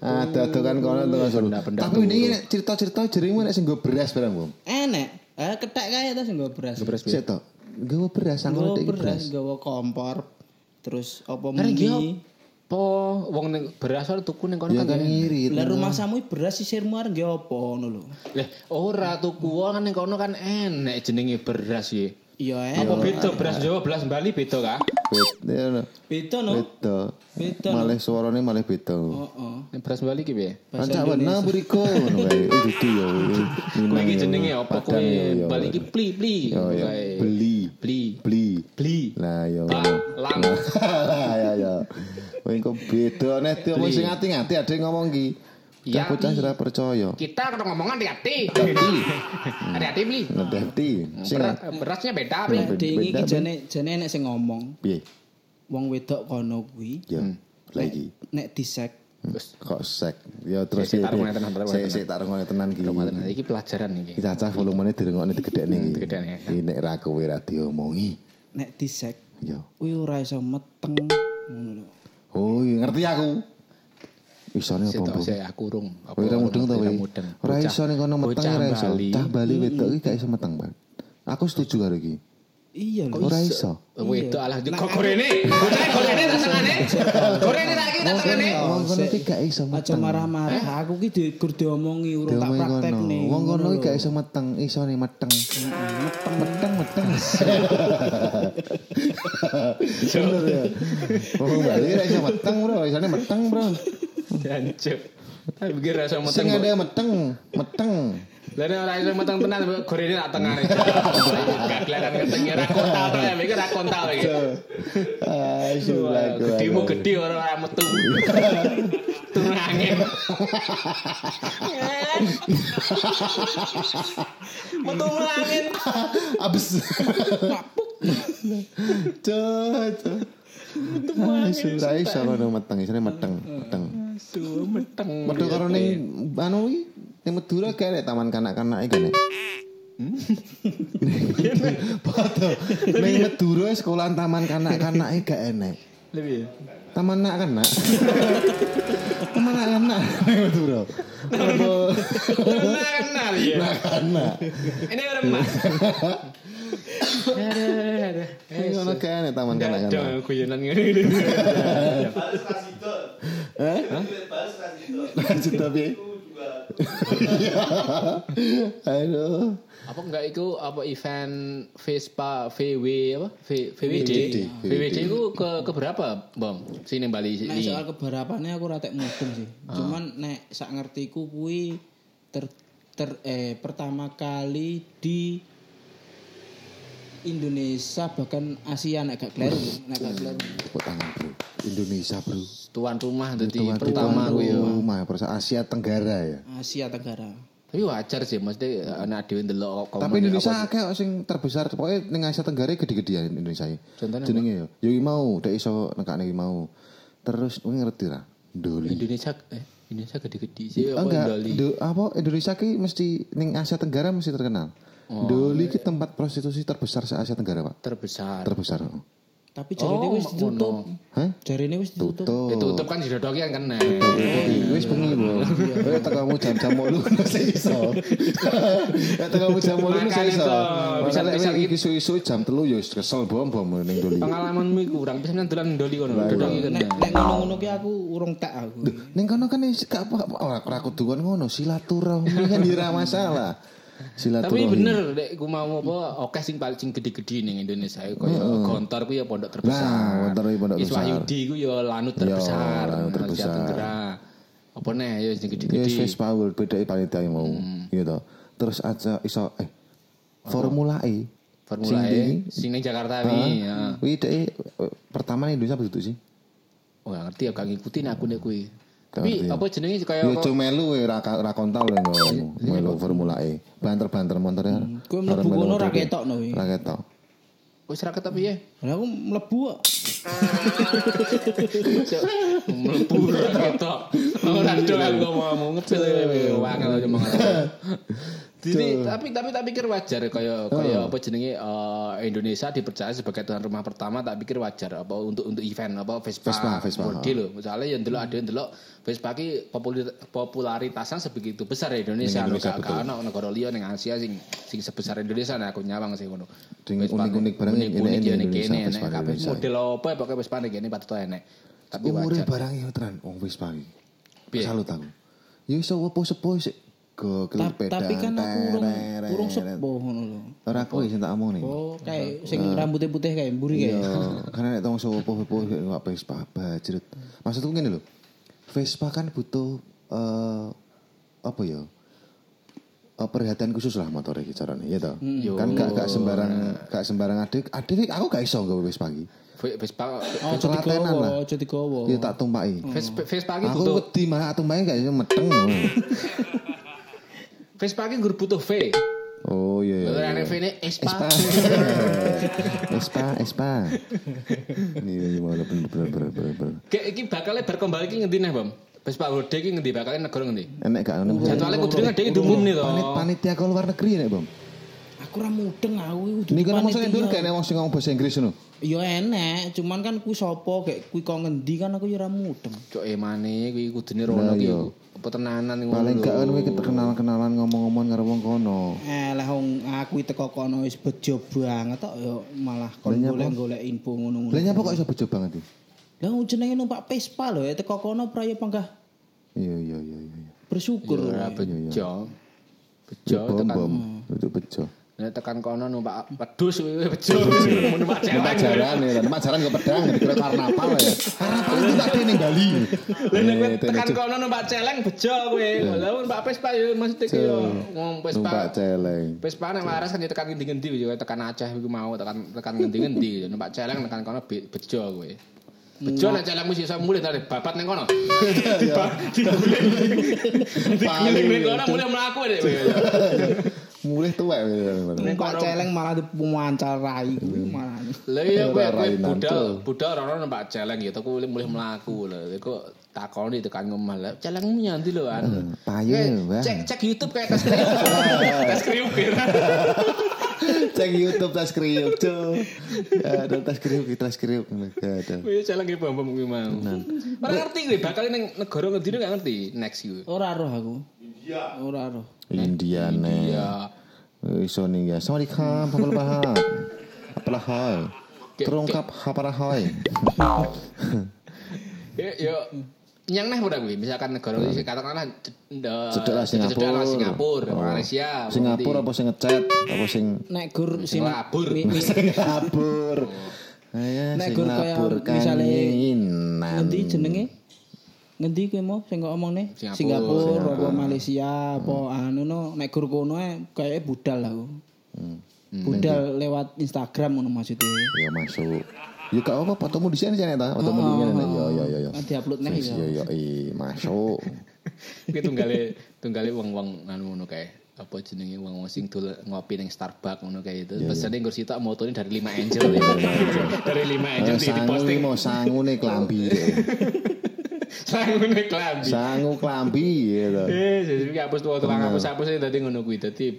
Ada tuh kan kono tuh Benda-benda Tapi ini cerita-cerita jerimu nek sing nggo beras barang, Bom. Enek. Eh ketek kae ta sing nggo beras. Beres Sik to. Nggo beras sangko nek beras, beras. nggawa kompor. Terus apa mie. Apa wong ning beras ora tuku ning kono Ya kan. kan ngirit. Lah rumah samu beras sisirmu arep nggih apa ngono lho. Lah ora tuku kan ning kono kan enek jenenge beras ya. Iya eh. Apa beda beras Jawa beras Bali beda kah? Beda. Beda no. Beda. Beda. Malah suarane malah beda. Heeh. Nek beras Bali ki piye? Pancak warna buriko ngono kae. Dudu ya. Kowe iki jenenge apa kowe? Bali iki pli pli. Yo ya. Beli. Bli. Beli. Bli. Lah ya. Ba, lang. Lah ya ya. Kowe kok beda nek ngomong sing ati-ati yang ngomong ki. Ya, bocah Ki. ora percaya. Kita kalau ngomongan hati-hati. Hati-hati beli. Ngerti. Sing Beras, berasnya beda beli. Iki Beda, jane jane enek sing ngomong, piye? wong wedok kono kuwi Ya. Lagi. nek disek Terus Kok sek. Ya terus Sik, taruh ngene tenan, Sik sik taruh ngene tenan ki. Ramadan iki pelajaran iki. Iki cacah volumene direngokne digedhekne iki. digedhekne, ya. Iki nek ra kowe ra diomongi. nek disek Ya. kuwi ora iso meteng ngono lho. Oh, iya, ngerti aku. Isone apa, Sitok Bu? saya aku urung. Apa Kowe ora mudeng ora kowe? Ora iso ning kono meteng ora iso. Bali. Cah Bali wedok iki gak iso meteng, Bang. Aku setuju karo iki. Iya lho. Ora iso. Wedok alah kok gorene. Bocah gorene tak tengane. Gorene tak iki tak tengane. Wong kono iki gak iso Aja meteng. marah-marah. Aku ki di gur diomongi urung tak Diomongi praktek kono. nih. Wong kono iki gak iso meteng, iso nih meteng. Meteng, meteng, meteng. Bener ya. Wong Bali gak iso meteng, Bro. Isone meteng, Bro. Jancuk. Tapi pikir rasa Sing meteng. ada meteng, meteng. Nek ora iso meteng tenan gorene tak tengane. Gak kelihatan keteng ya ra kontal to ya, mikir ra kontal iki. Ah, sulah Gedemu gede ora ora metu. Turun angin. Metu angin. Abis. Cot. Ah, Sudah iso kono meteng, isone meteng, meteng. Meteng. Karo ning anu iki ning Madura kayak taman kanak-kanak iki nek. Padha ning Madura sekolahan taman kanak-kanak iki gak enek. Lebih. Taman anak-anak. Taman anak-anak ning Madura. Apa Kenal ya. anak? Ini remah. Ngono gak enek taman kanak-kanak. Ada guyonan ngene. Hah? Maksudnya piye? Aduh. Apa enggak itu apa event Vespa VW apa? V- VWD. VWD. Itu ke ke berapa, Bang? Sini Bali Nek ini. soal kebarapannya aku ratek mudeng sih. Cuman nek sak ngertiku kuwi ter, ter eh pertama kali di Indonesia bahkan Asia nek gak kleru, nek gak kleru. Tepuk tangan, Bro. Indonesia, Bro. Tuan rumah Tuan pertama tuan gue ya. rumah Asia Tenggara ya. Asia Tenggara. Tapi wajar sih, mesti anak dhewe ndelok kok Tapi Indonesia akeh sing terbesar pokoknya ning Asia Tenggara gede-gedean Indonesia. ya. Contohnya Jenenge yo. Yo iki mau, dek iso nekane iki mau. Terus kowe ngerti ra? Doli. Indonesia eh Indonesia gede-gede sih apa Enggak, apa Indonesia ki mesti ning Asia Tenggara mesti terkenal. Oh, Doli iya. ki tempat prostitusi terbesar se Asia Tenggara, Pak. terbesar. Terbesar. Tapi jarine Oh, wis ditutup. Hah? Jarine wis ditutup. Tutup. Itu tutup kan didodoki kan kena. Wis bengi lho. Eh tekamu jam-jam 8 mesti iso. Eh tekamu jam 8 mesti iso. Bisa- Bisa iki isu-isu jam 3 ya wis kesel bom-bom ning Doli. Pengalamanmu kurang bisa dolan ndoli kono. Dodoki kena. nek ngono-ngono ki aku urung tak aku. Ning kono kan gak apa ora kudu ngono silaturahmi kan ora masalah. Tapi Silaturahmi. bener dek ku mau apa oke sing paling gede-gede ning Indonesia koyo Gontor ku ya pondok terbesar. Nah, Gontor ku pondok Iswah terbesar. Yudi ku ya lanut terbesar. lanut Asia terbesar. Apa nih ya sing Ya gede-gede. wis Paul beda panitia yang mau. Gitu. Terus aja iso eh Formula E. Formula E sing ning Jakarta nih. ya. Wih, dek, eh, pertama nih Indonesia betul sih. Oh, ngerti ya gak ngikutin aku nek kuwi. Tapi ya. apa jenenge Ya kaya cuma melu ya ra ra kontol ya ngono. Melu Formula E. Banter-banter motornya. Kowe mlebu kono ra ketokno wi. Ra ketok. wis ra tapi ya. Lah aku mlebu kok. Mlebu ketok. Ora doang ngomong ngepil wangel aja mang. Jadi tapi tapi tak pikir wajar kaya kaya apa jenenge eh, Indonesia dipercaya sebagai tuan rumah pertama tak pikir wajar apa untuk untuk event apa Vespa Vespa, Vespa, Day lho. Misalnya yang dulu ada yang dulu Vespa ki popularitasnya sebegitu besar ya Indonesia. Indonesia, gak ono negara liya ning Asia sing sing sebesar Indonesia nah aku nyawang sih ngono. Vespa unik-unik barang ini- ini Indonesia, kene Vespa nek kabeh model apa ya pokoknya Vespa ning kene patut enek. Tapi Umure wajar. barang ya tenan wong pagi. Piye? Salut aku. Ya iso opo sepo sik go Ta- kelipet. Tapi kan aku urung urung sepuh ngono lho. Ora kowe sing tak omong nih. Oh, kayak sing rambutnya putih kayak mburi kayak. Iya, karena nek tong sepuh-sepuh kok Vespa bajrut. Maksudku ngene lho. Vespa kan butuh eh apa ya? Eh, perhatian khusus lah motor iki carane ya toh. Kan gak gak sembarang gak sembarang adik. Adik aku gak iso gawe Vespa iki. Ve- Vespa Oh, aja Ketelatenan lah. aja digowo. Ya tak tumpaki. Vespa Vespa ki Aku butuh wedi malah tumpaki gak iso meteng. Vespa ki gur butuh V. Oh iya iya. Kalau iya. V ini Espa. Espa, Espa. Ini mau bener bener bener bener. Kayak iki bakalnya berkembang iki ngendi nih, Bam? Vespa Day iki ngendi bakalnya negara ngendi? Enek gak ngono. Jadwalnya kudu ngendi diumum nih to. Panit panitia luar negeri nek, Bang. Aku ra mudeng aku Ini kan maksudnya dulu gak enek wong sing ngomong bahasa Inggris ngono. Ya enek, cuman kan kuwi sapa kayak kuwi kok ngendi kan aku ya ra mudeng. Cok emane kuwi kudune rono ki. Apa tenanan ngono Paling gak kan kowe kenalan-kenalan ngomong-ngomong karo wong kono. Eh lah wong aku iki teko kono wis bejo banget tok ya malah kon golek-golek info ngono-ngono. Lah nyapa kok iso bejo banget iki? Lah wong jenenge numpak Vespa lho ya teko kono praya panggah Iya iya iya iya. iya. bersyukur. Ora bejo. Bejo tekan. Itu bejo. Nek tekan kono numpak pedus bejo. Numpak Numpak jalan ya, numpak jalan ke pedang dikira karnaval ya. Karnaval itu tak ning Bali. Lah nek Eh, tekan kono numpak celeng bejo kowe. Lah numpak Vespa yo maksudnya ki yo ngomong Vespa. Numpak celeng. Vespa nek waras kan ya tekan ngendi-ngendi yo tekan Aceh iku mau tekan tekan ngendi-ngendi numpak celeng tekan kono be- bejo kowe. Bejo nek celengmu sih iso mulih dari babat ning kono. Diguling ning kono mulih mlaku dek. Mulih tuwek. Numpak celeng malah dipuancarai kuwi malah. Lah iya kowe budal, budal ora ono numpak celeng gitu kowe mulih mlaku lho. Iku takoni tekan ngomah lah. Celengmu nyanti lho an. Payu, Eh. Cek cek YouTube kayak tes kriuk. Tes kriuk. Cek YouTube tas kriuk. Ya, ada tas kriuk, tas kriuk. Ada. Kuwi celeng ki bom bom kuwi mau. Ora ngerti kuwi bakal ning negara ngendi gak ngerti next kuwi. Ora roh aku. India. Ora roh. India. Ya. Iso nih ya. Sawadikam, apa bahas? Apalah hai. Terungkap apalah hai. Ya ya Yang neh ora kuwi, misalkan negara iki katakanlah cedek Cedek lah Singapura. Singapura, Oh. Malaysia, Singapura apa sing ngechat apa sing Nek gur sing labur. Singapura. Ayo Nek gur kaya misale ngendi jenenge? Ngendi kowe mau sing kok omongne? Singapura. Singapura apa Malaysia apa anu no nek gur kono ae kayake budal aku. Hmm. Budal lewat Instagram ngono maksudnya. Ya masuk. Ya gak apa fotomu di sini sini ta, fotomu di sini. Ya ya ya ya. Di-upload neh Wis, ya. Ya ya i masuk. Kuwi tunggale tunggale wong-wong anu ngono kae. Apa jenenge wong-wong sing dol ngopi ning Starbucks ngono kae itu. Pesane nggur sitok motone dari 5 angel. dari 5 angel di, di Sangu posting. mau sangune klambi. Sangune klambi. Sangu klambi gitu. Eh, jadi hapus tuh tukang hapus hapus ini tadi ngono kuwi. Dadi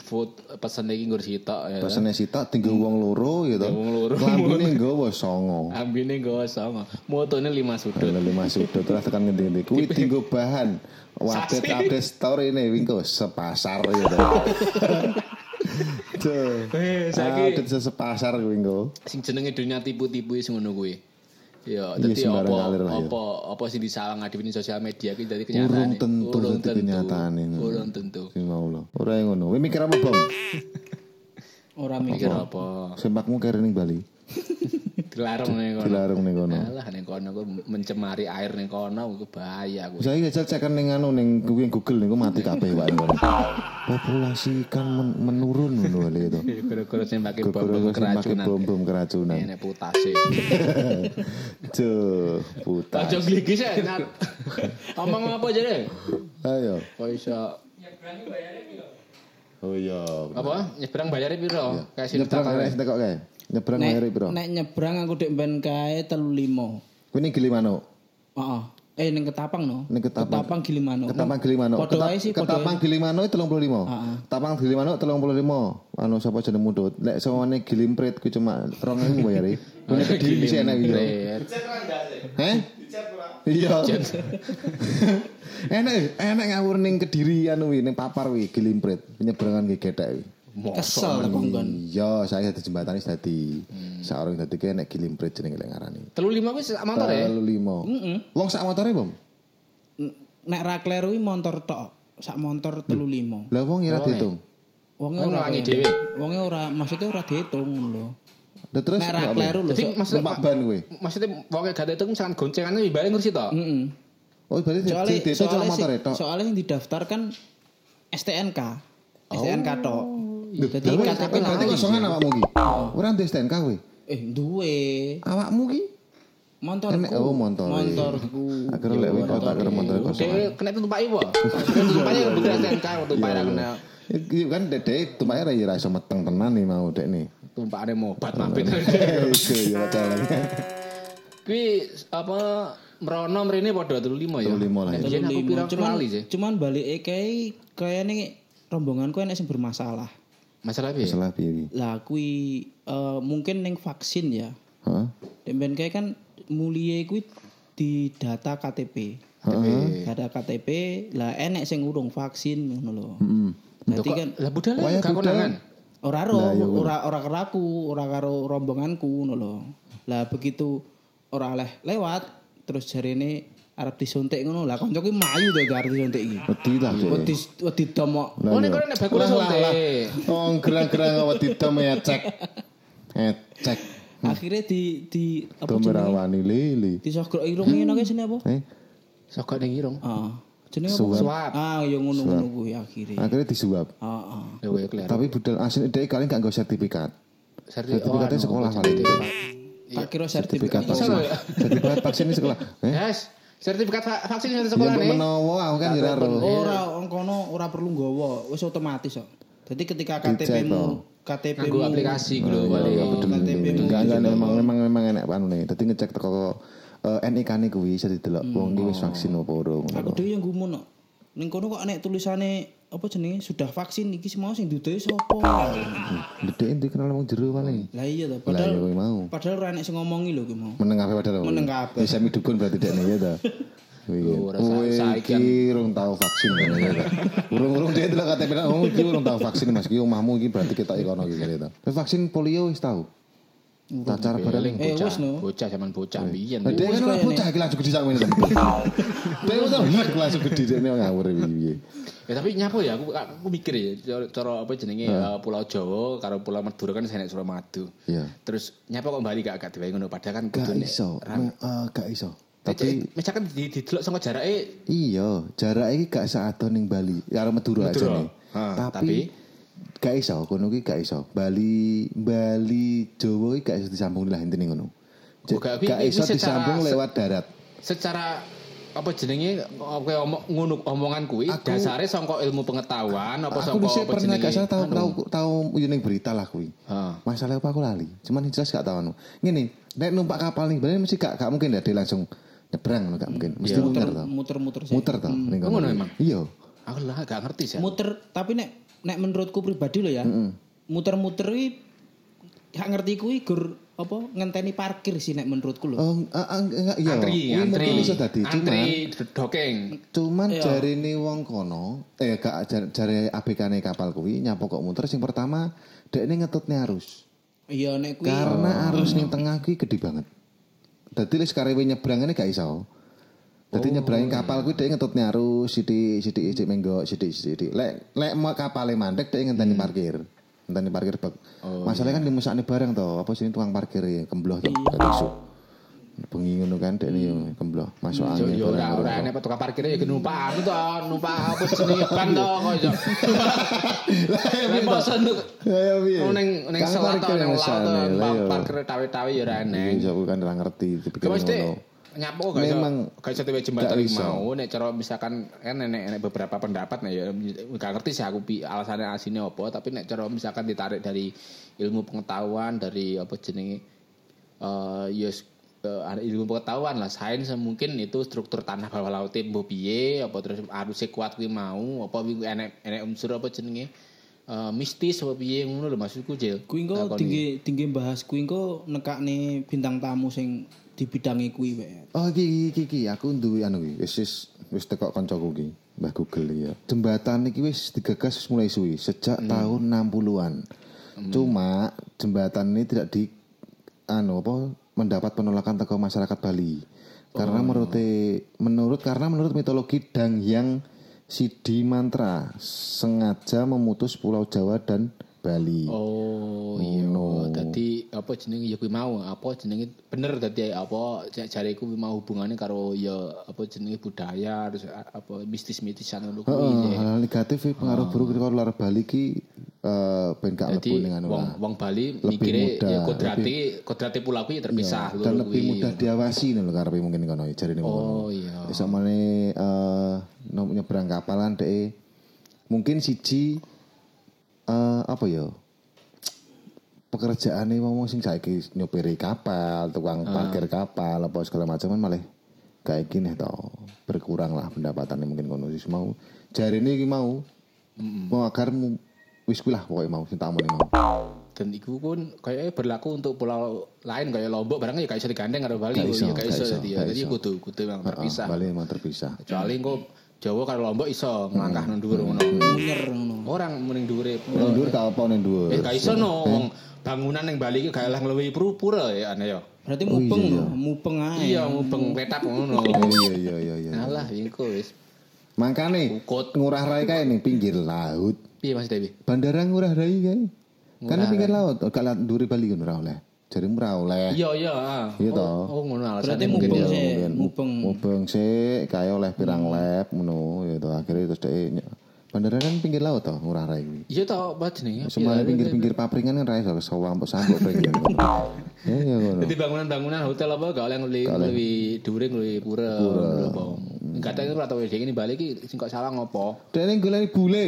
pesan iki nggur sitok ya. Pesene sitok tinggal wong loro gitu. Wong loro. Klambine nggawa songo. Ambine nggo sama. Motone 5 sudut. Lima sudut terus tekan ngendi Kuwi tinggo bahan. Update update story ini wingko sepasar gitu. Tuh. Eh, saiki Update sepasar kuwi sing jenenge dunia tipu-tipu wis ngono kuwi. Ya, Iya, dadi sembarang apa ngalir lah, apa apa sing disalah ngadepin sosial media ki dadi Urung kenyataan. tentu dadi kenyataan ini. Urung tentu. Sing mau lho. Ora yang ngono. Kowe mikir apa, Bang? Ora mikir. Apa? Sempakmu kere ning Bali. Dilarang ning kono. Dilarung ning kono. Alah ning kono ku mencemari air ning kono ku bahaya ku. Saya ngejak cekan ning anu ning kuwi Google niku mati kabeh wae ngono. Populasi ikan men- menurun ngono lho itu. Gara-gara sing pakai bom Gara-gara sing pakai keracunan. keracunan. Ini putase. Tuh, putas. Aja gligis ya. Nat. Omong apa aja deh? Ayo. Kok iso Oh iya. apa nyebrang bayare piro? Kayak sing Nyebrang tak- tekok kae. Nyebrang Nek, piro? nek nyebrang aku dek ben kae 35. Kuwi ning Gilimano. Heeh. Eh ning Ketapang no. Ning Ketapang. Gilimano. Ketapang Gilimano. Padha Ketap- sih Ketapang Gilimano 35. Heeh. Ketapang Gilimano 35. Anu sapa jeneng mudut? Lek sawone Gilimprit kuwi cuma 2000 bayare. Kuwi Kediri sih enak iki. Heh? Iya. enak enak ngawur ning Kediri anu wi ning Papar wi Gilimprit. Penyebrangan ki gethek wi. Kesel aku nggon. Iya, saya dadi jembatan wis dadi. Saurung dadi ki nek Gilimprit jenenge lek ngarani. Telu lima kuwi sak motor ya? Telu lima. Wong sak motore, Bom. Nek ra kleru kuwi montor tok. Sak montor 35. Lah wong ora diitung. Wonge Oh, ora ngelangi dhewe. Wonge ora maksudnya ora dihitung lho. Lah terus Nek ra kleru lho. Jadi so- maksudnya ban kowe. maksudnya wong gak itu misalkan goncengannya lebih balik ngurus itu. Heeh. Oh, berarti Soalnya soalnya motor soalnya yang didaftarkan STNK. STNK tok. Lah, KTP berarti nanti kosongan awakmu ki. Ora ndek STNK kowe. eh duwe Awakmu ki montorku. Enek, oh, montor. Montorku. akhirnya lek kowe kota akhirnya motor kosongan. Dia kena tumpah ibu. Kena tumpahnya kebetulan STNK tumpah Iya, kena Iki kan dedek tumpake ra iso meteng tenan nih mau dek nih. tumpahane mobat mampir. Iku ya jalan. Kuwi apa merono mrene padha 35 ya. 35 lah ya. Yen aku pirang cuman cuman balik kayak kayaknya rombonganku enek sing bermasalah. Masalah piye? Salah piye iki? Lah kui eh, mungkin ning vaksin ya. Hah? Dan kayak kan mulie kuwi di data KTP. Data KTP lah enek sing urung vaksin ngono lho. Heeh. Berarti kan Lah budal budal. konangan. ora ro, ora ora karo aku, ora karo rombonganku ngono lho. Lah begitu ora oleh lewat terus jarene arep disuntik ngono. Lah kanca kuwi mayu to arep disuntik iki. Wedi lah. Wedi wedi domok. Oh nek kono nek bakul sonte. Oh, gerang-gerang awak ditem ya cek. Eh, cek. Akhirnya di di apa merawani lili. disogrok irung ngene kae sini apa? Eh, Sokok ning irung. Ah. Jenenge apa? Suap. Ah, ya ngono-ngono kuwi akhirnya. akhirnya disuap. Ah, ah. Ya. Tapi budal asli dhek kali gak nggo sertifikat. oh, Sertifikatnya anu, sekolah kali. Tak kira Sertifikat sertifikat. vaksin. Sertifikat vaksin ini sekolah. Eh? Yes. Sertifikat va- vaksin dari Ya sekolah nih. menawa aku kan jera ro. Ora kono ora perlu nggawa, wis otomatis kok. Jadi ketika KTP-mu KTP Nganggo aplikasi gitu balik. KTP-mu Enggak memang memang memang enak anu nih. Dadi ngecek teko eh, NIK ne kuwi bisa didelok wong iki wis vaksin apa urung. Aku dhewe yang gumun kok. Ning kono kok enek tulisane apa jenenge sudah vaksin iki semua sing dudoe sapa. Dedek ndi kenal wong jero paling. Lah iya to, Lah ya padahal kowe mau. padahal ora enek sing ngomongi lho ki mau. Meneng kabeh padahal. Meneng kabeh. Bisa midukun berarti dek nih ya. Oh, rasa Kowe saiki iki urung tau vaksin ngono ya. Urung-urung dia delok KTP oh iki urung tau vaksin Mas iki omahmu iki berarti kita ikono iki kali ta. Tapi vaksin polio wis tau. Cara bareng. Eh, bocah, bocah zaman bocah biyen. Nah, dia kan bocah iki langsung gede sak ngene. Dia kan langsung gede dia ngawur piye. Ya tapi nyapo ya aku aku mikir ya cara, apa jenenge eh, Pulau Jawa karo Pulau Madura kan senek Suramadu. Iya. Terus nyapo kok bali gak gak diwehi ngono padahal kan Gak kudune iso. Gak iso. Tapi misalkan di didelok saka jarake iya, jarak iki gak saado ning Bali. Ya karo Madura aja nih. Tapi- gak iso, kono ki gak iso. Bali Bali Jawa iki gak iso disambung lah intine ngono. Gak- iso secara- disambung lewat darat. secara apa jenenge apa omong ngono omongan kuwi Aku- dasare saka ilmu pengetahuan apa Aku apa pernah gak salah tahu anu. tahu tahu yo ning berita lah kuwi. Masalah apa aku lali. Cuman jelas gak tahu anu. Ngene, nek numpak kapal nih Bali mesti gak gak mungkin ya dia langsung nyebrang ngono gak mungkin. Mesti Iya. muter muter sih. Muter toh ning Oh, kono. ngono emang? Iya. Aku lah gak ngerti sih Muter tapi nek nek menurutku pribadi loh ya. Muter-muter iki gak ngerti kuwi gur apa ngenteni parkir sih nek menurutku lho. Oh, enggak iya. antri antri iso dadi. Cuman antri dokeng cuman Iya. jarine wong kono, eh gak jar- jare ABK-ne kapal kuwi nyapo kok muter sing pertama dekne ngetutne arus. Iya nek kuwi Karena arus ning tengah kuwi gede banget. Dadi lek karewe nyebrangane gak iso. Dadi nyebrangin kapal kuwi dhek ngetutne arus sithik sithik sithik menggok sithik sithik. Lek lek kapale mandek dhek ngenteni parkir. Ngenteni parkir bak. Masalahnya kan dimesakne bareng to, apa sini tukang parkir ya kembloh to, gak iso. Bengi ngono kan dhek yo kembloh masuk yo angin. yo ora ora enek tukang parkir ya numpak anu to numpak apa jenenge ban to kok iso Lah masa nduk Ya piye? ning ning Kan selat to parkir ning laut numpak iya. parkir tawe-tawe ya ora enek Iya, aku kan ora ngerti mesti. Nyapo gak Memang gak iso tewe jembatan mau. Nek cara misalkan kan nenek nenek beberapa pendapat nih ya gak ngerti sih aku alasannya asine apa tapi nek cara misalkan ditarik dari ilmu pengetahuan dari apa jenenge eh yes eh, ada ilmu pengetahuan lah sains mungkin itu struktur tanah bawah laut mbok piye apa terus arusnya kuat kuwi mau apa enek enek unsur apa jenenge eh, mistis apa piye ngono lho maksudku Jil kuwi engko tinggi tinggi bahas kuwi engko nekakne bintang tamu sing di bidangi kuwi wae. Oh iki iki iki aku duwe anu iki wis wis wis teko kancaku iki Mbah Google ya. Jembatan iki wis digagas wis mulai suwi sejak tahun 60-an. Cuma jembatan ini tidak di anu apa mendapat penolakan teko masyarakat Bali. Karena menurut menurut karena menurut mitologi Dangyang Sidi Mantra sengaja memutus Pulau Jawa dan Bali. Oh iya, dadi apa jenenge? Ya kuwi mau. Apa jenenge? Bener dadi apa? Jariku kuwi mau hubungannya karo ya apa jenenge budaya terus apa mistis-mistisan ngono Heeh, kuwi. hal negatif pengaruh buruk karo luar Bali ki eh ben gak mlebu ning anu wong wong Bali mikire ya kodrati kodrati pulau kuwi ya terpisah dan loro lebih mudah diawasi lho karepe mungkin kono jarine Oh ngono. iya. Wis samane eh no- nyebrang kapalan dhek mungkin siji eh apa ya? Pekerjaane wong sing saiki nyopiri kapal, tukang parkir kapal apa segala macam kan malah kayak gini to. Berkurang lah pendapatannya mungkin kono mau. Jarine iki mau mau agar mu- wis lah pokoknya mau omongin mau. Dan iku pun kayaknya berlaku untuk pulau lain kayak Lombok barangnya ya gak iso digandeng karo Bali. Oh iya, iso, dadi ya. Jadi iso. kudu kudu memang terpisah. Bali emang terpisah. Kecuali engko Jawa karo Lombok iso nglangkah nang dhuwur ngono. Munyer ngono. Orang mending dhuwure. Ning dhuwur ning dhuwur. Eh gak iso no wong bangunan yang Bali iki gak lah ngluwi pura ya aneh ya. Berarti mupeng, mupeng ae. Iya mubeng petak ngono. Iya iya iya iya. Alah iku wis. Ukut. ngurah rai kae ning pinggir laut. Piye Mas Dewi? Bandara ngurah rai kae. Kan ning pinggir laut, gak laut ndure Bali kan ora oleh. Jadi ora oleh. Iya iya. ah. Iya toh. Oh ngono alasannya Berarti mungkin mubeng ya. sih, Mungkin mubeng. mubeng sik kae oleh pirang lab ngono ya toh. Akhirnya terus dhek Bandara kan pinggir laut toh ngurah rai kuwi. Iya toh apa jenenge? Semua pinggir-pinggir papringan kan ra iso sawang mbok sambok pengen. Ya ya ngono. Jadi bangunan-bangunan hotel apa gak oleh ngluwi ngluwi dhuwure ngluwi pura. Pura. apa. Kata itu atau wedi ini balik iki sing kok salah ngopo? Ning golek bule.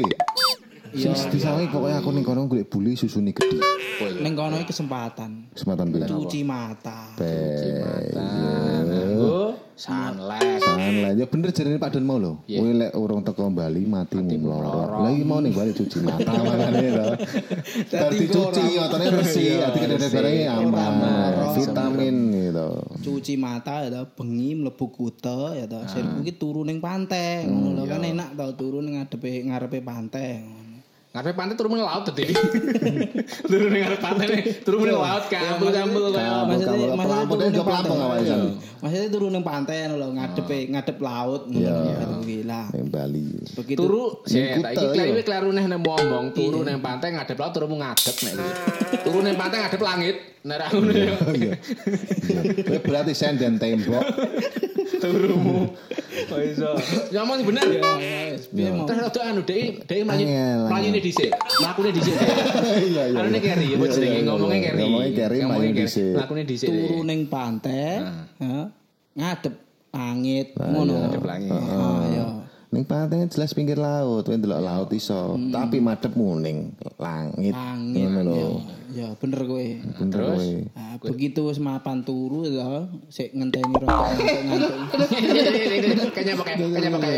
Sing disawangi pokoknya aku ning kono golek bule susune gede. Ning kono iki kesempatan. Kesempatan pilihan. Cuci mata. Nganggo sunlight. Sanlah, ya bener jarene Pak Don mau lho. Kowe lek urung teko Bali mati mlorot. Lah iki mau ning Bali cuci mata makane lho. Dadi cuci otone resik, ati barangnya aman, vitamin gitu. Cuci mata ya bengi mlebu kute ya toh. Sirku iki turu ning pantai ngono lho kan enak tau turu ning ngadepe ngarepe pantai. Ngarepe pantai turun ning laut tadi. turun ning ngarep pantai nih, turun ning laut kaya Kampul, Maksudnya kampul. maksudnya turun ning pantai. Iya. Maksudnya turun ning pantai ngono lho, ngadep ngadep laut ngono Iya. gitu gila. Ning Bali. Begitu turu sih Ning tak iki iya. klewe kleru neh nang ngomong turu ning pantai ngadep laut turu ngadep nek kuwi. turu ning pantai ngadep langit nek ra ngono ya Kowe berarti senden tembok. turumu kok iso ngomong bener ya mau. terus rada anu dhek dhek mlayu mlayune dhisik mlakune dhisik Iya iya. Anune keri ya Iya, jenenge iya, ngomongnya iya. keri Ngomongnya keri, mlayu dhisik. mlakune dhisik turu ning pantai, ya, ngadep langit ngono. ngadep langit. Ah, ya. Ning pantai jelas pinggir laut, kowe ndelok laut iso, tapi madhepmu ning langit. Langit. Ngono lho. Ya, ya bener kowe. Bener Terus? kowe. Nah, begitu wis mapan turu ya, sik ngenteni rada ngantuk-ngantuk. kayaknya pakai kayaknya pakai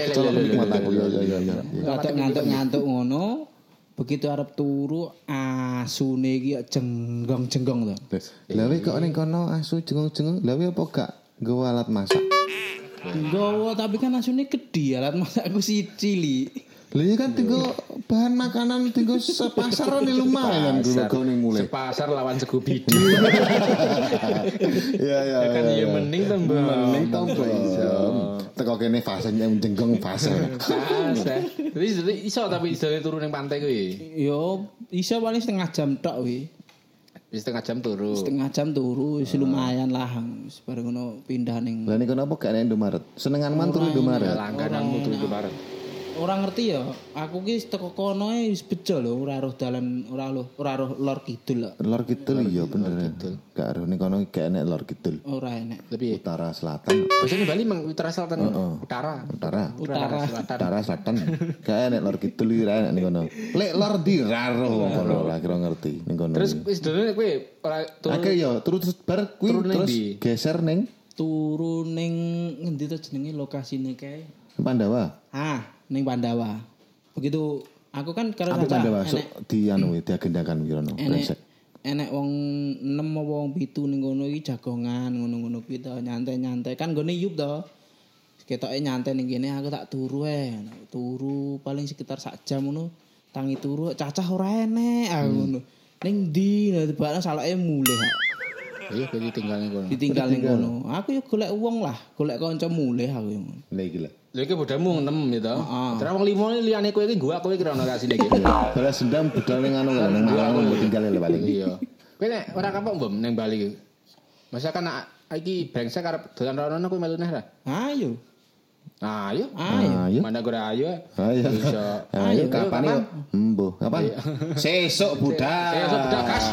ya ya ya ya. Rada ngantuk-ngantuk ngono. Begitu arep turu asune iki ya jenggong-jenggong to. Lah kowe kok ning kono asu jengong-jengong, lah kowe apa gak nggawa alat masak? Nggawa tapi kan asune gedhi alat masakku si cili. Lah ya kan tinggal bahan makanan tinggal sepasar nih lumayan dulu kau ning mulai. sepasar lawan segubidu Iya iya. kan ya mending tembang Mending tombol. Teko kene fase yang jenggong fase. Tapi jadi iso tapi iso turu ning pantai kuwi. Yo iso paling setengah jam tok wi. Wis setengah jam turu. Setengah jam turu wis lumayan lah. Wis bareng ngono pindah ning Lah niku napa gak nek Indomaret? Senengan man turu Indomaret. Langgananmu turu barat. Orang ngerti ya, aku ki teko kono wis bejo lho, ora roh dalan, ora roh ora roh lor kidul. Lor Kidul iya bener. Gak aruh ning kono gak enek Lor Kidul. Ora enek. Lebih Utara selatan, Biasanya Bali mang utara selatan utara. utara. Utara. selatan. Utara selatan. Gak enek Lor Kidul iki ra enek ning kono. Lek Lor di raro kono lah kira ngerti ning kono. Terus wis dene kowe ora turu Oke yo, terus terus bar kuwi terus geser ning Turu ning ngendi to jenenge lokasine kae? Pandawa. Ah, ning Pandawa. Begitu aku kan Apa Caca Pandawa sok di anu diagendakan kira no. enek enek wong 6 apa wong 7 ning kono iki jagongan ngono-ngono kuwi to nyantai-nyantai kan gone yup to. Ketoke nyantai ning kene aku tak turu ae. Turu paling sekitar sak jam ngono. Tangi turu cacah ora enek aku ngono. Ning ndi nah tibane salake mulih. Iya kowe tinggal ning kono. Ditinggal ning kono. Aku yo golek wong lah, golek kanca mulih aku yo. ngono. Lah iki lah. Lha iki bodamu 6 gitu. Terus wong 5 liyane kowe iki gua kowe kira ono kasine iki. Balas dendam budal ning anu kan ning Malang mbok tinggal le paling. Iya. Kowe nek ora kapok mbom ning Bali iki. Masa kan nak- iki brengsek arep dolan rono kowe melu neh ra. Ayo. Ayo. Ayo. Mana gue ayo. Ayo. Ayo kapan? Embo, kapan? Sesuk budal. Sesuk budal, gas.